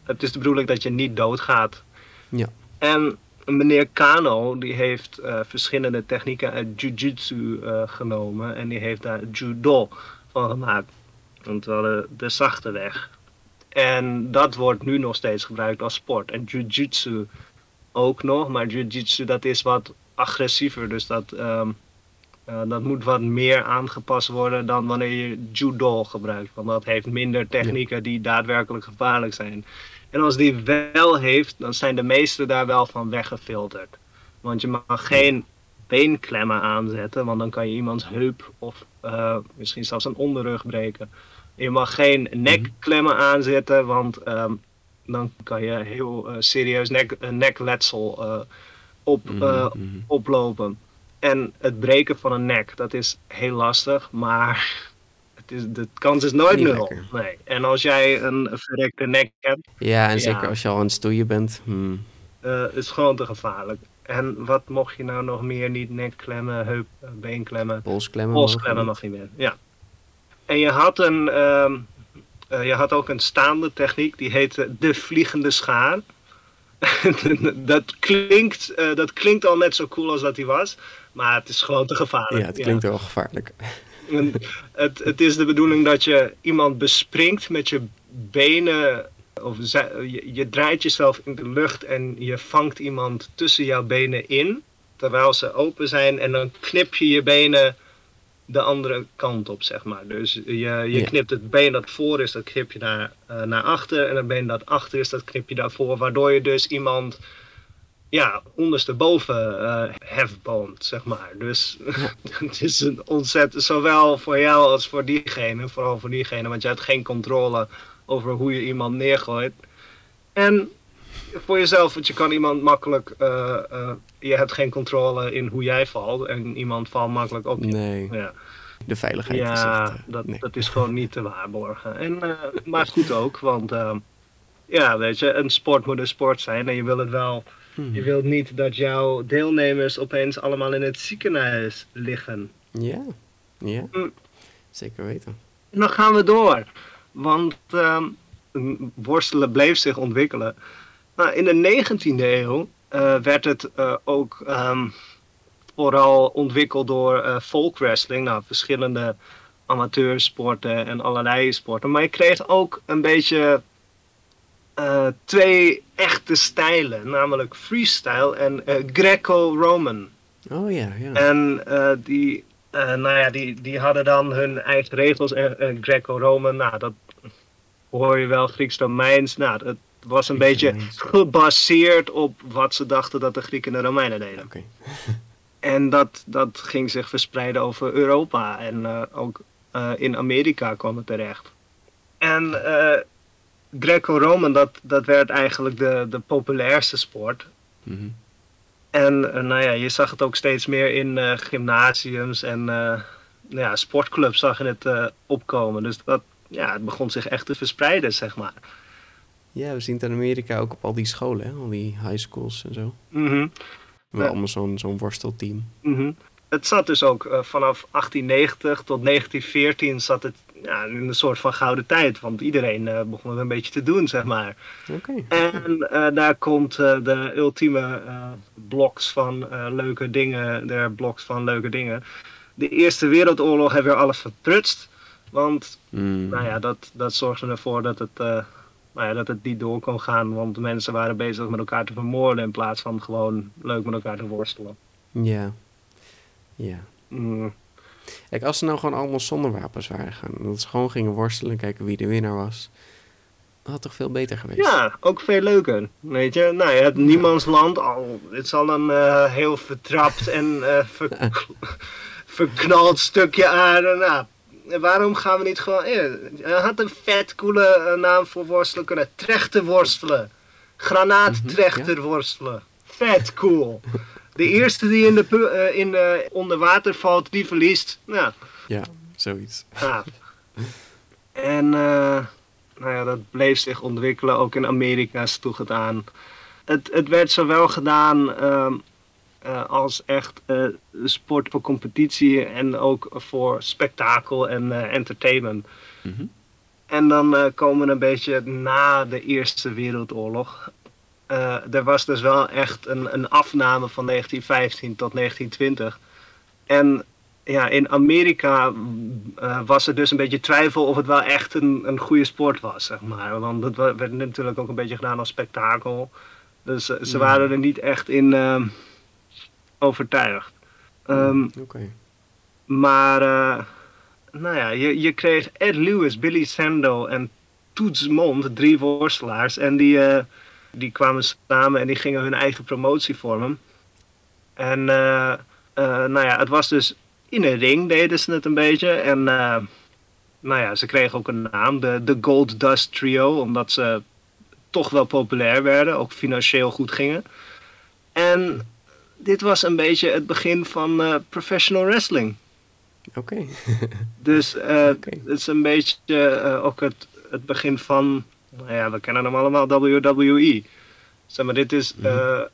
Het is de bedoeling dat je niet doodgaat. Ja. En meneer Kano, die heeft uh, verschillende technieken uit jujutsu genomen. En die heeft daar judo van gemaakt. Want we hadden de zachte weg. En dat wordt nu nog steeds gebruikt als sport. En jujutsu ook nog, maar jiu-jitsu dat is wat agressiever. Dus dat, um, uh, dat moet wat meer aangepast worden dan wanneer je judo gebruikt. Want dat heeft minder technieken die daadwerkelijk gevaarlijk zijn. En als die wel heeft, dan zijn de meeste daar wel van weggefilterd. Want je mag geen beenklemmen aanzetten, want dan kan je iemands heup of eh, misschien zelfs een onderrug breken. Je mag geen nekklemmen aanzetten, want ehm, dan kan je heel eh, serieus nek, nekletsel eh, op, Mhm, mhm. oplopen. En het breken van een nek, dat is heel lastig, maar het is, de kans is nooit nul. Nee. En als jij een verrekte nek hebt, Ja, en Ja. zeker als je al aan het stoeien bent. hmm. is gewoon te gevaarlijk. En wat mocht je nou nog meer niet nekklemmen, heup, eh, beenklemmen? Polsklemmen. Polsklemmen mag niet meer, ja. En je had, een, ehm, eh, je had ook een staande techniek, die heette de vliegende schaar. dat, klinkt, eh, dat klinkt al net zo cool als dat hij was, maar het is gewoon te gevaarlijk. Ja, het klinkt wel gevaarlijk. Het, het is de bedoeling dat je iemand bespringt met je benen. Of je, je draait jezelf in de lucht en je vangt iemand tussen jouw benen in. Terwijl ze open zijn. En dan knip je je benen de andere kant op, zeg maar. Dus je, je Ja. knipt het been dat voor is, dat knip je naar, eh, naar achter. En het been dat achter is, dat knip je daarvoor. Waardoor je dus iemand ja, ondersteboven eh hefboont, zeg maar. Dus het is een ontzettend, zowel voor jou als voor diegene, vooral voor diegene, want je hebt geen controle over hoe je iemand neergooit. En voor jezelf, want je kan iemand makkelijk, eh, eh, je hebt geen controle in hoe jij valt en iemand valt makkelijk op je. Nee, Ja, de veiligheid is ja echt... eh, dat, nee. dat is gewoon niet te waarborgen. En, maar goed ook, want ja, weet je, een sport moet een sport zijn en je wil het wel Hmm. je wilt niet dat jouw deelnemers opeens allemaal in het ziekenhuis liggen. Ja, ja. Mm. Zeker weten. En dan gaan we door. Want ehm, worstelen bleef zich ontwikkelen. Nou, in de 19e eeuw eh, werd het eh, ook ehm, vooral ontwikkeld door eh folkwrestling. Nou, verschillende amateursporten en allerlei sporten. Maar je kreeg ook een beetje twee echte stijlen. Namelijk freestyle en Greco-Roman. Oh ja, ja. En die, nou ja, die, die hadden dan hun eigen regels. En Greco-Roman, nou, dat hoor je wel, Grieks-Romeins. Nou, dat was een beetje gebaseerd op wat ze dachten dat de Grieken en de Romeinen deden. Oké. En dat, dat ging zich verspreiden over Europa. En eh, ook eh, in Amerika kwam het terecht. En eh, Greco-Roman, dat, dat werd eigenlijk de, de populairste sport. Mhm. En nou ja, je zag het ook steeds meer in gymnasiums en nou ja, sportclubs zag je het opkomen. Dus dat, ja, het begon zich echt te verspreiden, zeg maar. Ja, we zien het in Amerika ook op al die scholen, hè? al die high schools en zo. Mhm, Wel Ja. allemaal zo'n zo'n worstelteam. mhm. Het zat dus ook eh, vanaf 1890 tot 1914 zat het ja, in een soort van gouden tijd. Want iedereen eh, begon het een beetje te doen, zeg maar. En eh, daar komt de ultieme bloks van leuke dingen, de bloks van leuke dingen. De Eerste Wereldoorlog heeft weer alles verprutst. Want Mm. nou ja, dat, dat zorgde ervoor dat het, eh, nou ja, dat het niet door kon gaan. Want mensen waren bezig met elkaar te vermoorden in plaats van gewoon leuk met elkaar te worstelen. Ja. Ja. Mm, Kijk, als ze nou gewoon allemaal zonder wapens waren gaan, en dat ze gewoon gingen worstelen en kijken wie de winnaar was, dat had toch veel beter geweest? Ja, ook veel leuker. Weet je, nou, je hebt niemands land al. Het is al een eh, heel vertrapt en eh, ver- verknald stukje aarde. Nou, waarom gaan we niet gewoon. Eh, je had een vet coole eh, naam voor worstelen kunnen. Trechter worstelen. Granaattrechter worstelen. Vet cool. De eerste die in de, eh, in de onder water valt, die verliest. Nou, Ja, zoiets. En nou ja, dat bleef zich ontwikkelen. Ook in Amerika sloeg het aan. Het, het werd zowel gedaan ehm, eh, als echt eh, sport voor competitie en ook voor spektakel en eh, entertainment. Mhm. En dan eh, komen we een beetje na de Eerste Wereldoorlog. Eh, er was dus wel echt een, een afname van 1915 tot 1920. En ja, in Amerika eh, was er dus een beetje twijfel of het wel echt een, een goede sport was, zeg maar. Want het werd natuurlijk ook een beetje gedaan als spektakel. Dus eh, ze Ja. waren er niet echt in overtuigd. Ehm, Oké. maar, eh, nou ja, je, je kreeg Ed Lewis, Billy Sando en Toots Mond, drie worstelaars. En die, eh, die kwamen samen en die gingen hun eigen promotie vormen. En eh, nou ja, het was dus in een ring deden ze het een beetje. En nou ja, ze kregen ook een naam, de, de Gold Dust Trio, omdat ze toch wel populair werden, ook financieel goed gingen. En dit was een beetje het begin van uh, professional wrestling. Oké. dus uh, het is een beetje uh, ook het, het begin van, nou ja, we kennen hem allemaal, WWE. Zeg maar, dit is mm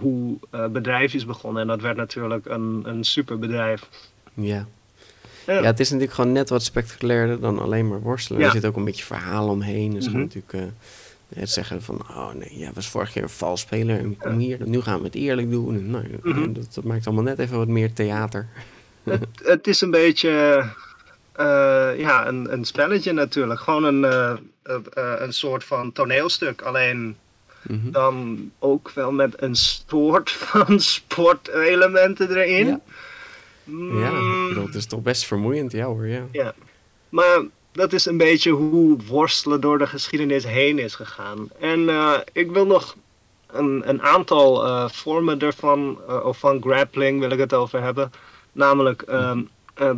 hoe bedrijf is begonnen en dat werd natuurlijk een, een superbedrijf. Ja. ja. Ja. het is natuurlijk gewoon net wat spectaculairder dan alleen maar worstelen. Er zit ook een beetje verhaal omheen. Dus mm natuurlijk het zeggen van, oh nee, jij was vorig keer een vals speler en kom hier, nu gaan we het eerlijk doen. En, nou, mhm. dat, dat, maakt allemaal net even wat meer theater. Het, het is een beetje uh, ja, een, een spelletje natuurlijk. Gewoon een, uh, een soort van toneelstuk. Alleen mhm. dan ook wel met een soort van sportelementen erin. Ja, mm. ja dat is toch best vermoeiend, ja hoor. Ja. ja. Maar dat is een beetje hoe worstelen door de geschiedenis heen is gegaan. En uh, ik wil nog een, een aantal uh, vormen ervan, uh, of van grappling wil ik het over hebben. Namelijk um,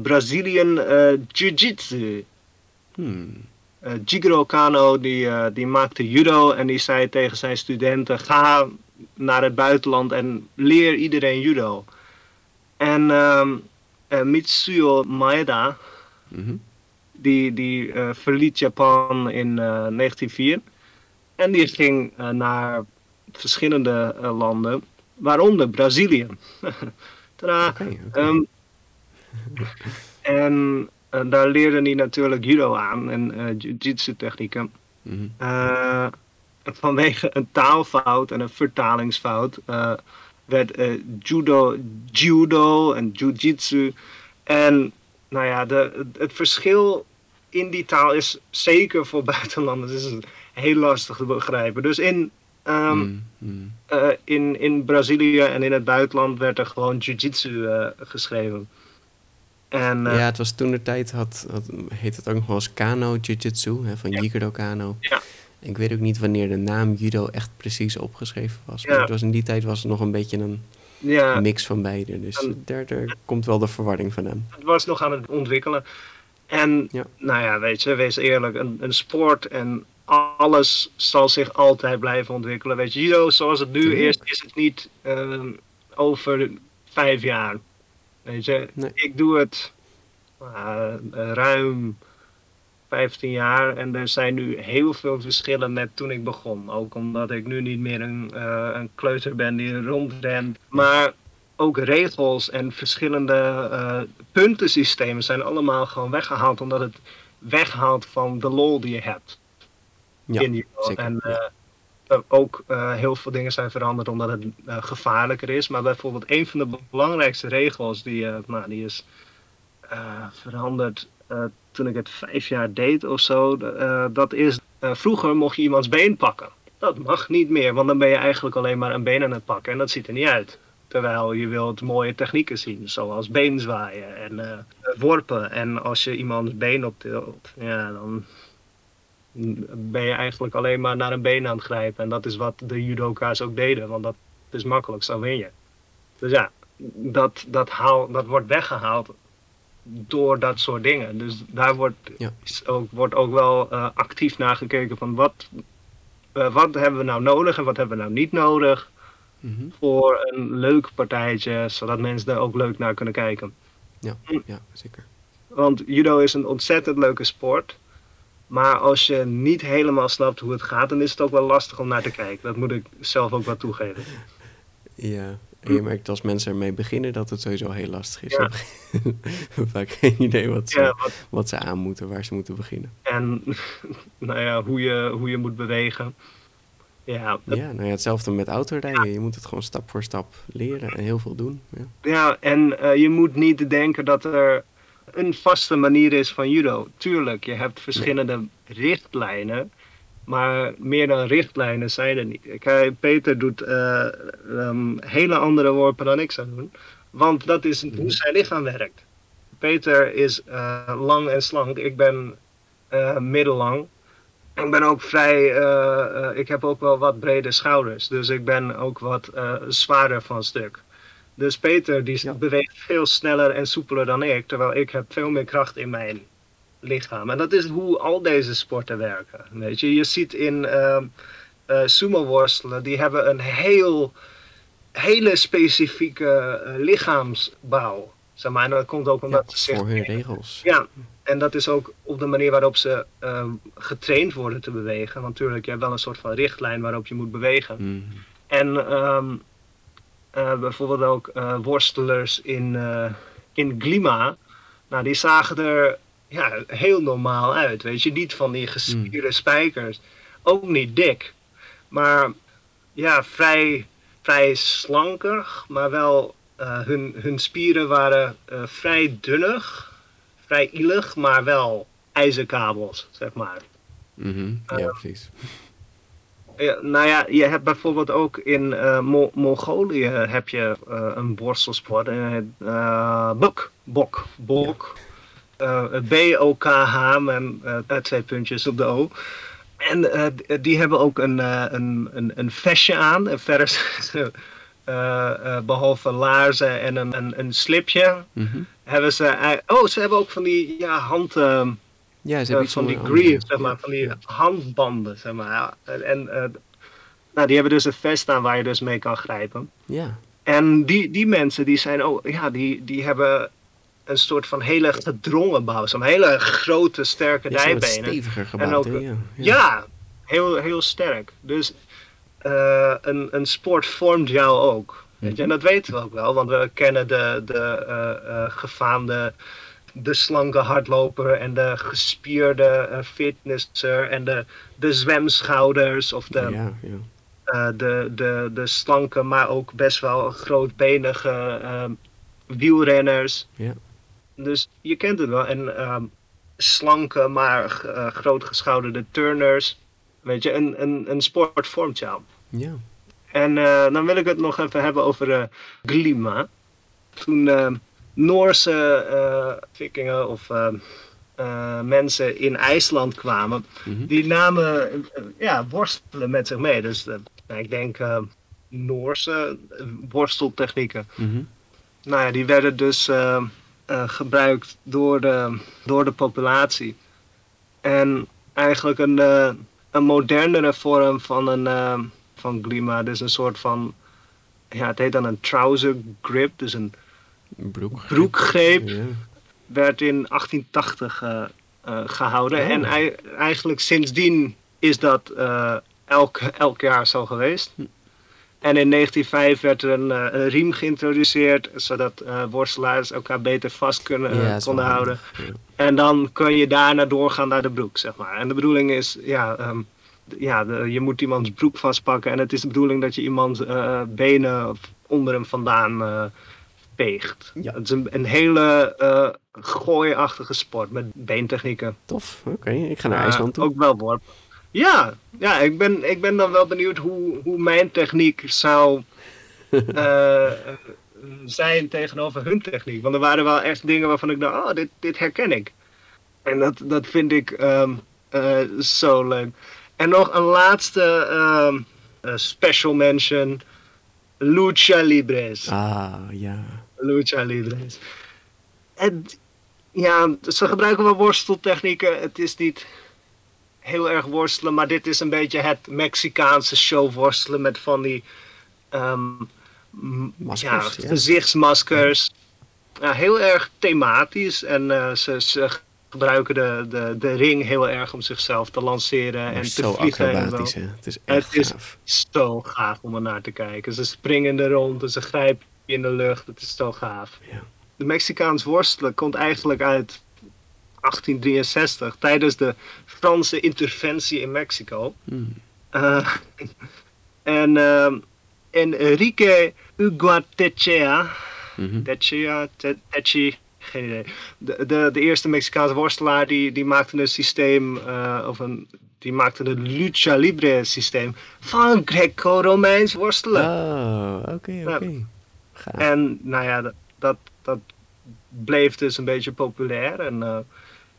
Brazilian Jiu-Jitsu. Hmm. Jigoro Kano die, die maakte judo en die zei tegen zijn studenten: ga naar het buitenland en leer iedereen judo. En um, Mitsuyo Maeda, mm die, die uh, verliet Japan in uh, eh, 1904. En die ging uh, naar verschillende landen, waaronder Brazilië. Okay, okay. Um, en daar leerde hij natuurlijk judo aan en jiu-jitsu technieken. Mm -hmm. vanwege een taalfout en een vertalingsfout werd judo, judo en jiu-jitsu. En nou ja, de, het verschil in die taal is zeker voor buitenlanders is heel lastig te begrijpen. Dus in, um, mm, mm. Uh, in, in Brazilië en in het buitenland werd er gewoon jiu-jitsu uh, geschreven. En, uh, ja, het was toen de tijd, had, had, heet het ook nog wel eens Kano Jiu-Jitsu, van ja. Jigoro Kano. Ja. Ik weet ook niet wanneer de naam judo echt precies opgeschreven was. Maar het was in die tijd was het nog een beetje een ja. mix van beide. Dus en, daar, daar komt wel de verwarring van hem. Het was nog aan het ontwikkelen. En nou ja, weet je, wees eerlijk, een, een sport en alles zal zich altijd blijven ontwikkelen. Weet je, judo zoals het nu is, is het niet uh, over vijf jaar. Weet je, ik doe het uh, ruim 15 jaar en er zijn nu heel veel verschillen met toen ik begon. Ook omdat ik nu niet meer een, uh, een kleuter ben die rondrent. Maar ook regels en verschillende uh, puntensystemen zijn allemaal gewoon weggehaald, omdat het weghaalt van de lol die je hebt. Ja, in zeker, en uh, ook heel veel dingen zijn veranderd omdat het gevaarlijker is. Maar bijvoorbeeld een van de belangrijkste regels die, nou, die is veranderd toen ik het vijf jaar deed of zo. dat is, vroeger mocht je iemands been pakken. Dat mag niet meer, want dan ben je eigenlijk alleen maar een been aan het pakken en dat ziet er niet uit. Terwijl je wilt mooie technieken zien, zoals beenzwaaien en uh, worpen. En als je iemands been optilt, ja, dan ben je eigenlijk alleen maar naar een been aan het grijpen. En dat is wat de judoka's ook deden, want dat is makkelijk, zo win je. Dus ja, dat, dat, haal, dat wordt weggehaald door dat soort dingen. Dus daar wordt, ja. ook, wordt ook wel uh, actief naar gekeken van wat, uh, wat hebben we nou nodig en wat hebben we nou niet nodig. Mhm. Voor een leuk partijtje, zodat mensen daar ook leuk naar kunnen kijken. Ja, ja, zeker. Want judo is een ontzettend leuke sport. Maar als je niet helemaal snapt hoe het gaat, dan is het ook wel lastig om naar te kijken. Dat moet ik zelf ook wel toegeven. Ja, en je merkt als mensen ermee beginnen dat het sowieso heel lastig is. Ja. vaak geen idee wat ze, wat, wat ze aan moeten, waar ze moeten beginnen. En nou ja, hoe je, hoe je moet bewegen. Ja, ja, nou ja, hetzelfde met autorijden. Je moet het gewoon stap voor stap leren en heel veel doen. Ja, ja en uh, je moet niet denken dat er een vaste manier is van judo. Tuurlijk, je hebt verschillende richtlijnen. Maar meer dan richtlijnen zijn er niet. Kijk, Peter doet uh, um, hele andere worpen dan ik zou doen. Want dat is hoe mhm. zijn lichaam werkt. Peter is uh, lang en slank. Ik ben middellang ik ben ook vrij, uh, ik heb ook wel wat brede schouders. Dus ik ben ook wat uh, zwaarder van stuk. Dus Peter die beweegt veel sneller en soepeler dan ik, terwijl ik heb veel meer kracht in mijn lichaam. En dat is hoe al deze sporten werken. Weet je, je ziet in uh, uh, sumo worstelen, die hebben een heel, hele specifieke uh, lichaamsbouw. Zeg maar, en dat komt ook omdat ja, voor hun regels. Ja, en dat is ook op de manier waarop ze ehm, getraind worden te bewegen. Want natuurlijk, je hebt wel een soort van richtlijn waarop je moet bewegen. Mm. En um, bijvoorbeeld ook worstelers in, in Glima. Nou, die zagen er ja, heel normaal uit. Weet je, niet van die gespierde mm. spijkers. Ook niet dik. Maar ja, vrij, vrij slankig. Maar wel, uh, hun, hun spieren waren vrij dunnig. Vrij ielig, maar wel ijzerkabels, zeg maar. Mm -hmm. Ja, precies. Ja, nou ja, je hebt bijvoorbeeld ook in Mo Mongolië heb je een borstelsport. Bok, bok, bok. B-O-K-H met twee puntjes op de O. En die hebben ook een, een, een, een vestje aan. En verder, behalve laarzen en een, een, een slipje, mm -hmm. hebben ze... Oh, ze hebben ook van die ja, hand... Ja, ze hebben van die greaves, zeg maar, van die handbanden, zeg maar. En uh, nou, die hebben dus een vest aan waar je dus mee kan grijpen. Ja. En die, die mensen, die zijn ook, ja, die, die hebben een soort van hele gedrongen bouw. Zo'n hele grote, sterke dijbenen. steviger gebouwd, en ook, ja. ja. heel, heel sterk. Dus uh, een, een sport vormt jou ook. Weet je? En dat weten we ook wel, want we kennen de, de uh, uh, gefaamde de slanke hardloper en de gespierde fitnesser en de, de zwemschouders of de, ja, ja. De, de, de slanke, maar ook best wel grootbenige wielrenners. Ja. Dus je kent het wel. En um, slanke, maar grootgeschouderde turners. Weet je, een, een, een sport vormt jou. Ja. En dan wil ik het nog even hebben over Glima. Toen ehm, Noorse uh, vikingen of uh, uh, mensen in IJsland kwamen, mm -hmm. die namen ja, worstelen met zich mee. Dus ik denk Noorse worsteltechnieken. Mm -hmm. Nou ja, die werden dus gebruikt door de, door de populatie. En eigenlijk een, een modernere vorm van een van glima, dus een soort van, ja, het heet dan een trouser grip, dus een Broek. broekgreep ja. werd in 1880 uh, uh, gehouden. Oh. En eigenlijk sindsdien is dat elk, elk jaar zo geweest. En in 1905 werd er een, een riem geïntroduceerd, zodat worstelaars elkaar beter vast kunnen, ja, konden houden. Ja. En dan kun je daarna doorgaan naar de broek, zeg maar. En de bedoeling is, ja, um, ja de, je moet iemands broek vastpakken. En het is de bedoeling dat je iemands benen onder hem vandaan peegt. Ja. Het is een, een hele uh, gooiachtige sport met beentechnieken. Tof, oké. Okay. Ik ga naar IJsland toe. Uh, ook wel worp. Ja, ja ik, ben, ik ben dan wel benieuwd hoe, hoe mijn techniek zou uh, zijn tegenover hun techniek. Want er waren wel echt dingen waarvan ik dacht, oh, dit, dit herken ik. En dat, dat vind ik um, zo leuk. En nog een laatste um, special mention. Lucha Libres. Ah, ja. Lucha Libres. En ja, ze gebruiken wel worsteltechnieken. Het is niet heel erg worstelen, maar dit is een beetje het Mexicaanse show worstelen met van die um, Maskers, ja, ja. gezichtsmaskers. Ja, heel erg thematisch en uh, ze, ze gebruiken de, de, de ring heel erg om zichzelf te lanceren Maar en te vliegen. acrobatisch? Het is echt Het is gaaf. zo gaaf om er naar te kijken. Ze springen er rond en ze grijpen in de lucht. Het is zo gaaf. Ja. De Mexicaans worstelen komt eigenlijk uit 1863 tijdens de Franse interventie in Mexico. Hmm. Uh, en uh, Enrique Uguatechea. Techea, Te- Techi, geen idee. De, de, de eerste Mexicaanse worstelaar die, die maakte een systeem, uh, of een, die maakte een lucha libre systeem van Greco-Romeins worstelen. Oh, oké, oké. En nou ja, dat, dat, dat bleef dus een beetje populair en uh,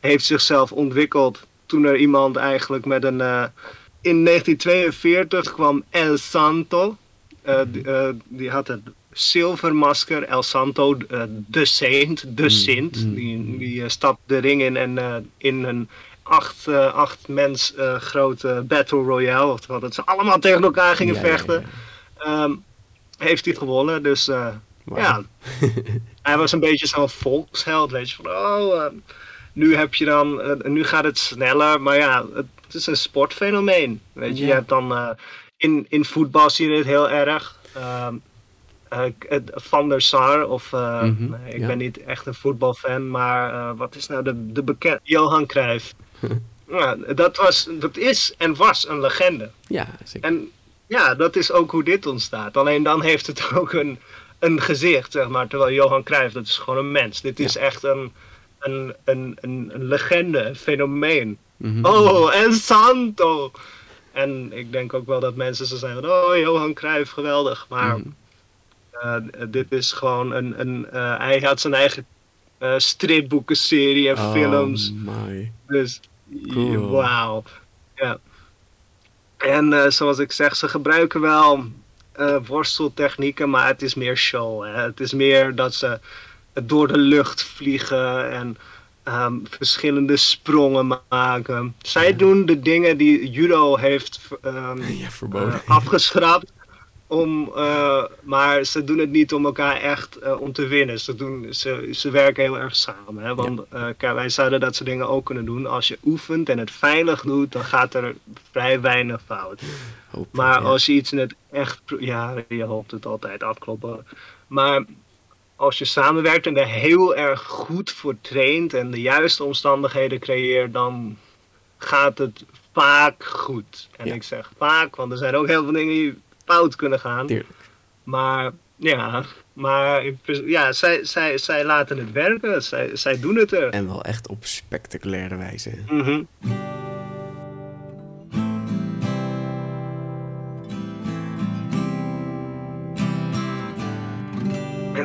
heeft zichzelf ontwikkeld toen er iemand eigenlijk met een. Uh, in 1942 kwam El Santo, uh, die, uh, die had het zilvermasker, El Santo, de Saint, de Sint. Mm, die, die stapt de ring in en in een acht, acht mens grote Battle Royale, oftewel dat ze allemaal tegen elkaar gingen vechten, ehm, heeft hij gewonnen. Dus ja, hij was een beetje zo'n volksheld, weet je, van oh nu heb je dan, uh, nu gaat het sneller, maar ja, het is een sportfenomeen. Weet je, je hebt dan uh, in, in voetbal zie je het heel erg. Uh, Van der Sar, of mm -hmm, nee, ik ja. ben niet echt een voetbalfan, maar wat is nou de, de bekende Johan Cruijff? ja, dat, was, dat is en was een legende. Ja, zeker. En ja, dat is ook hoe dit ontstaat. Alleen dan heeft het ook een, een gezicht, zeg maar. Terwijl Johan Cruijff, dat is gewoon een mens. Dit is echt een, een, een, een, een legende, een fenomeen. Mm -hmm. Oh, El Santo! En ik denk ook wel dat mensen zo zijn van, oh, Johan Cruijff, geweldig. Maar mm -hmm. uh, dit is gewoon een, een uh, hij had zijn eigen uh, stripboekenserie en oh, films. My. Dus, cool. wauw. Ja. En zoals ik zeg, ze gebruiken wel worsteltechnieken, maar het is meer show. Hè? Het is meer dat ze door de lucht vliegen en um, verschillende sprongen maken. Zij ja. doen de dingen die judo heeft um, ja, verboden. Uh, afgeschrapt. Om, uh, maar ze doen het niet om elkaar echt uh, om te winnen. Ze, doen, ze, ze werken heel erg samen. Hè? Want ja. wij zouden dat soort dingen ook kunnen doen. Als je oefent en het veilig doet, dan gaat er vrij weinig fout. Hoop maar het, als je iets net echt... Ja, je hoopt het altijd afkloppen. Maar als je samenwerkt en er heel erg goed voor traint en de juiste omstandigheden creëert, dan gaat het vaak goed. En Ja. ik zeg vaak, want er zijn ook heel veel dingen die fout kunnen gaan. Tuurlijk. Maar ja, maar ja, zij, zij, zij laten het werken, zij, zij doen het er. En wel echt op spectaculaire wijze. Mhm.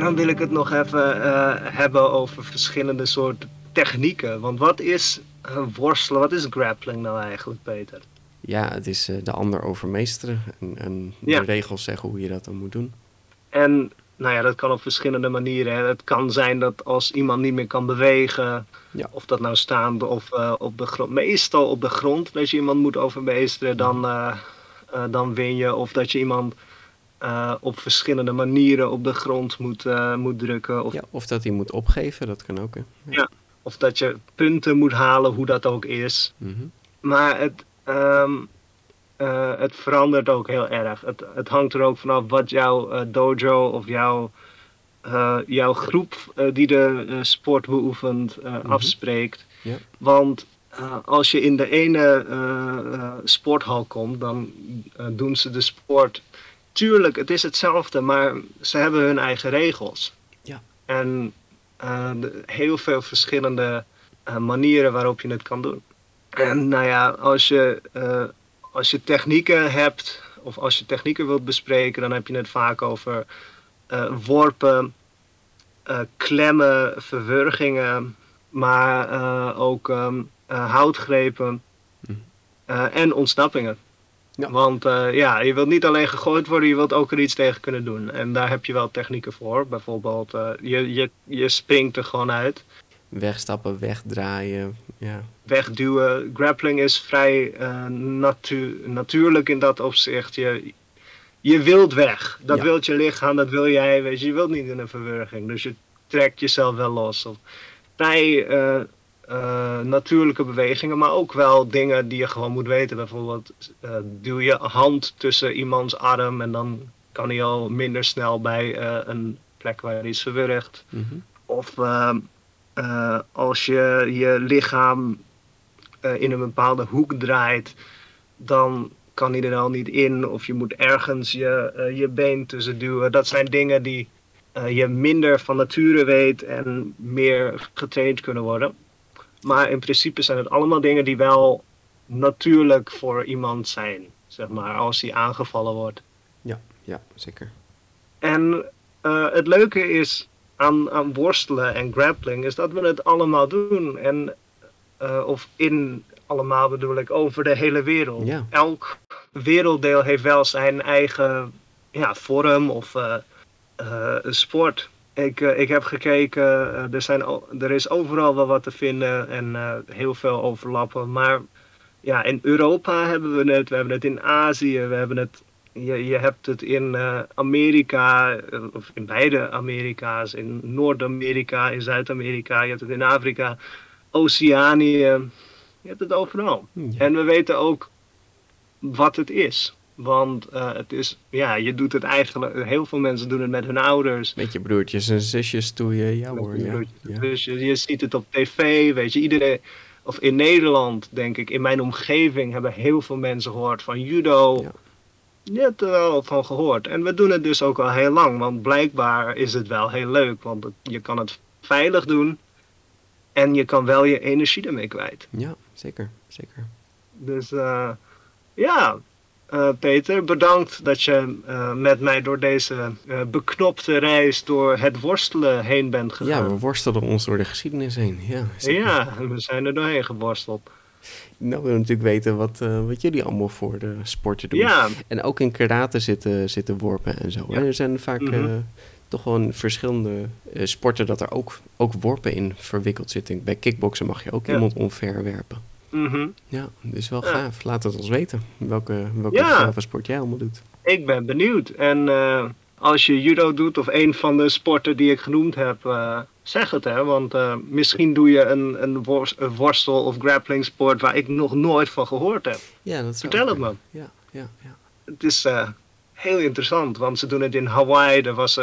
Dan wil ik het nog even eh, hebben over verschillende soorten technieken. Want wat is worstelen, wat is grappling nou eigenlijk, Peter? Ja, het is eh, de ander overmeesteren en, en Ja. de regels zeggen hoe je dat dan moet doen. En nou ja, dat kan op verschillende manieren. Hè. Het kan zijn dat als iemand niet meer kan bewegen, Ja. of dat nou staande of eh, op de grond, meestal op de grond, dat je iemand moet overmeesteren, dan, dan win je. Of dat je iemand eh, op verschillende manieren op de grond moet, eh, moet drukken. Of, Ja, of dat hij moet opgeven, dat kan ook. Hè. Ja. of dat je punten moet halen, hoe dat ook is. Mhm. Maar het, ehm, eh, het verandert ook heel erg. Het, het hangt er ook vanaf wat jouw dojo of jouw, jouw groep die de sport beoefent Mhm. afspreekt. Ja. Want als je in de ene sporthal komt, dan doen ze de sport. Tuurlijk, het is hetzelfde, maar ze hebben hun eigen regels. Ja. En eh, heel veel verschillende eh, manieren waarop je het kan doen. En nou ja, als je, eh, als je technieken hebt, of als je technieken wilt bespreken, dan heb je het vaak over worpen, klemmen, verwurgingen, maar ook eh, houtgrepen Mhm. en ontsnappingen. Ja. Want eh, ja, je wilt niet alleen gegooid worden, je wilt ook er iets tegen kunnen doen. En daar heb je wel technieken voor. Bijvoorbeeld, eh, je, je, je springt er gewoon uit. Wegstappen, wegdraaien. Ja. wegduwen. Grappling is vrij eh, natu- natuurlijk in dat opzicht. Je, je wilt weg. Dat Ja. wilt je lichaam, dat wil jij. Weet je, je wilt niet in een verwurging. Dus je trekt jezelf wel los. Of vrij eh, natuurlijke bewegingen, maar ook wel dingen die je gewoon moet weten. Bijvoorbeeld, eh, duw je hand tussen iemands arm en dan kan hij al minder snel bij eh, een plek waar hij is verwurgd. Mhm. Of ehm, eh, als je je lichaam in een bepaalde hoek draait, dan kan hij er al niet in. Of je moet ergens je, je been tussen duwen. Dat zijn dingen die je minder van nature weet en meer getraind kunnen worden. Maar in principe zijn het allemaal dingen die wel natuurlijk voor iemand zijn. Zeg maar, als hij aangevallen wordt. Ja, zeker. En eh, het leuke is aan, aan worstelen en grappling is dat we het allemaal doen. En, eh, of in allemaal bedoel ik over de hele wereld. Ja. Elk werelddeel heeft wel zijn eigen ja, vorm of eh, sport. Ik, ik heb gekeken, er, zijn, er is overal wel wat te vinden en heel veel overlappen. Maar ja, in Europa hebben we het, we hebben het in Azië, we hebben het je, je hebt het in Amerika, of in beide Amerika's, in Noord-Amerika, in Zuid-Amerika, je hebt het in Afrika, Oceanië, je hebt het overal. En we weten ook wat het is. Want uh, het is, ja, je doet het eigenlijk, heel veel mensen doen het met hun ouders. Met je broertjes en zusjes doe je, ja hoor. Ja. ja. Dus je, je ziet het op tv, weet je, iedereen, of in Nederland denk ik, in mijn omgeving hebben heel veel mensen gehoord van judo. Ja. Je hebt er wel van gehoord. En we doen het dus ook al heel lang, want blijkbaar is het wel heel leuk. Want je kan het veilig doen en je kan wel je energie ermee kwijt. Ja, zeker, zeker. Dus uh, ja, uh, Peter, bedankt dat je uh, met mij door deze beknopte reis door het worstelen heen bent gegaan. Ja, we worstelen ons door de geschiedenis heen. Ja, ja we zijn er doorheen geworsteld. Nou, we willen natuurlijk weten wat, wat jullie allemaal voor de sporten doen. Ja. En ook in karate zitten, zitten worpen en zo. Ja. Er zijn vaak mm toch wel verschillende sporten dat er ook, ook worpen in verwikkeld zitten. Bij kickboksen mag je ook iemand omver werpen. Mm Ja, dus wel gaaf. Laat het ons weten welke, welke ja. sport jij allemaal doet. Ik ben benieuwd. En uh, als je judo doet of een van de sporten die ik genoemd heb, uh, zeg het hè. Want uh, misschien doe je een, een, worstel of grappling sport waar ik nog nooit van gehoord heb. Ja, dat Vertel het me. Ja, ja, ja. Het is heel interessant, want ze doen het in Hawaii. Er was,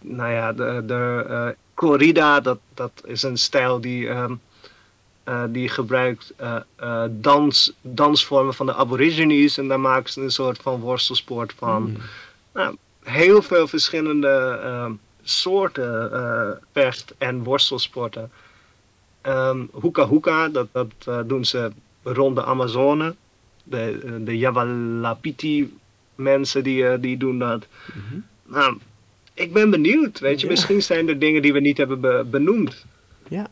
nou ja, de, de corrida, dat, dat is een stijl die... Um, uh, die gebruikt uh, uh, dans, dansvormen van de aborigines en daar maken ze een soort van worstelsport van. Mm. Nou, heel veel verschillende ehm, soorten vecht- en worstelsporten. Um, hoeka hoeka, dat, dat doen ze rond de Amazone. De, de Yavalapiti mensen die, die doen dat. Mm -hmm. Nou, ik ben benieuwd, weet je, ja. misschien zijn er dingen die we niet hebben be benoemd. Ja.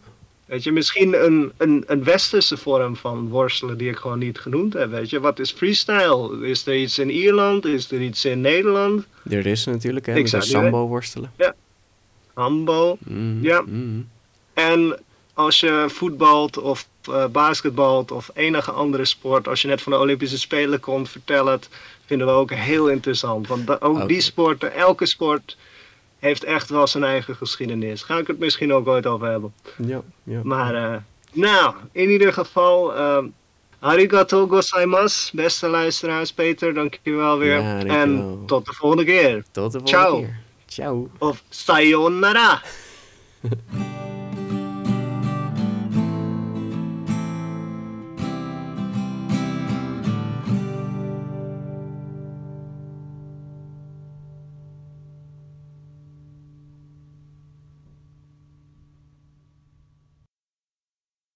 Weet je, misschien een, een, een westerse vorm van worstelen die ik gewoon niet genoemd heb. Weet je, wat is freestyle? Is er iets in Ierland? Is er iets in Nederland? Er is natuurlijk, hè? Ik zou sambo worstelen. Ja. Sambo, mm, ja. Mm. En als je voetbalt of uh, basketbalt of enige andere sport, als je net van de Olympische Spelen komt, vertel het. Vinden we ook heel interessant. Want ook okay. die sporten, elke sport heeft echt wel zijn eigen geschiedenis. Ga ik het misschien ook ooit over hebben. Ja, ja. Maar, uh, nou, in ieder geval, uh, arigato gozaimasu, beste luisteraars. Peter, dankjewel weer. Ja, en tot de volgende keer. Tot de volgende Ciao. keer. Ciao. Of sayonara.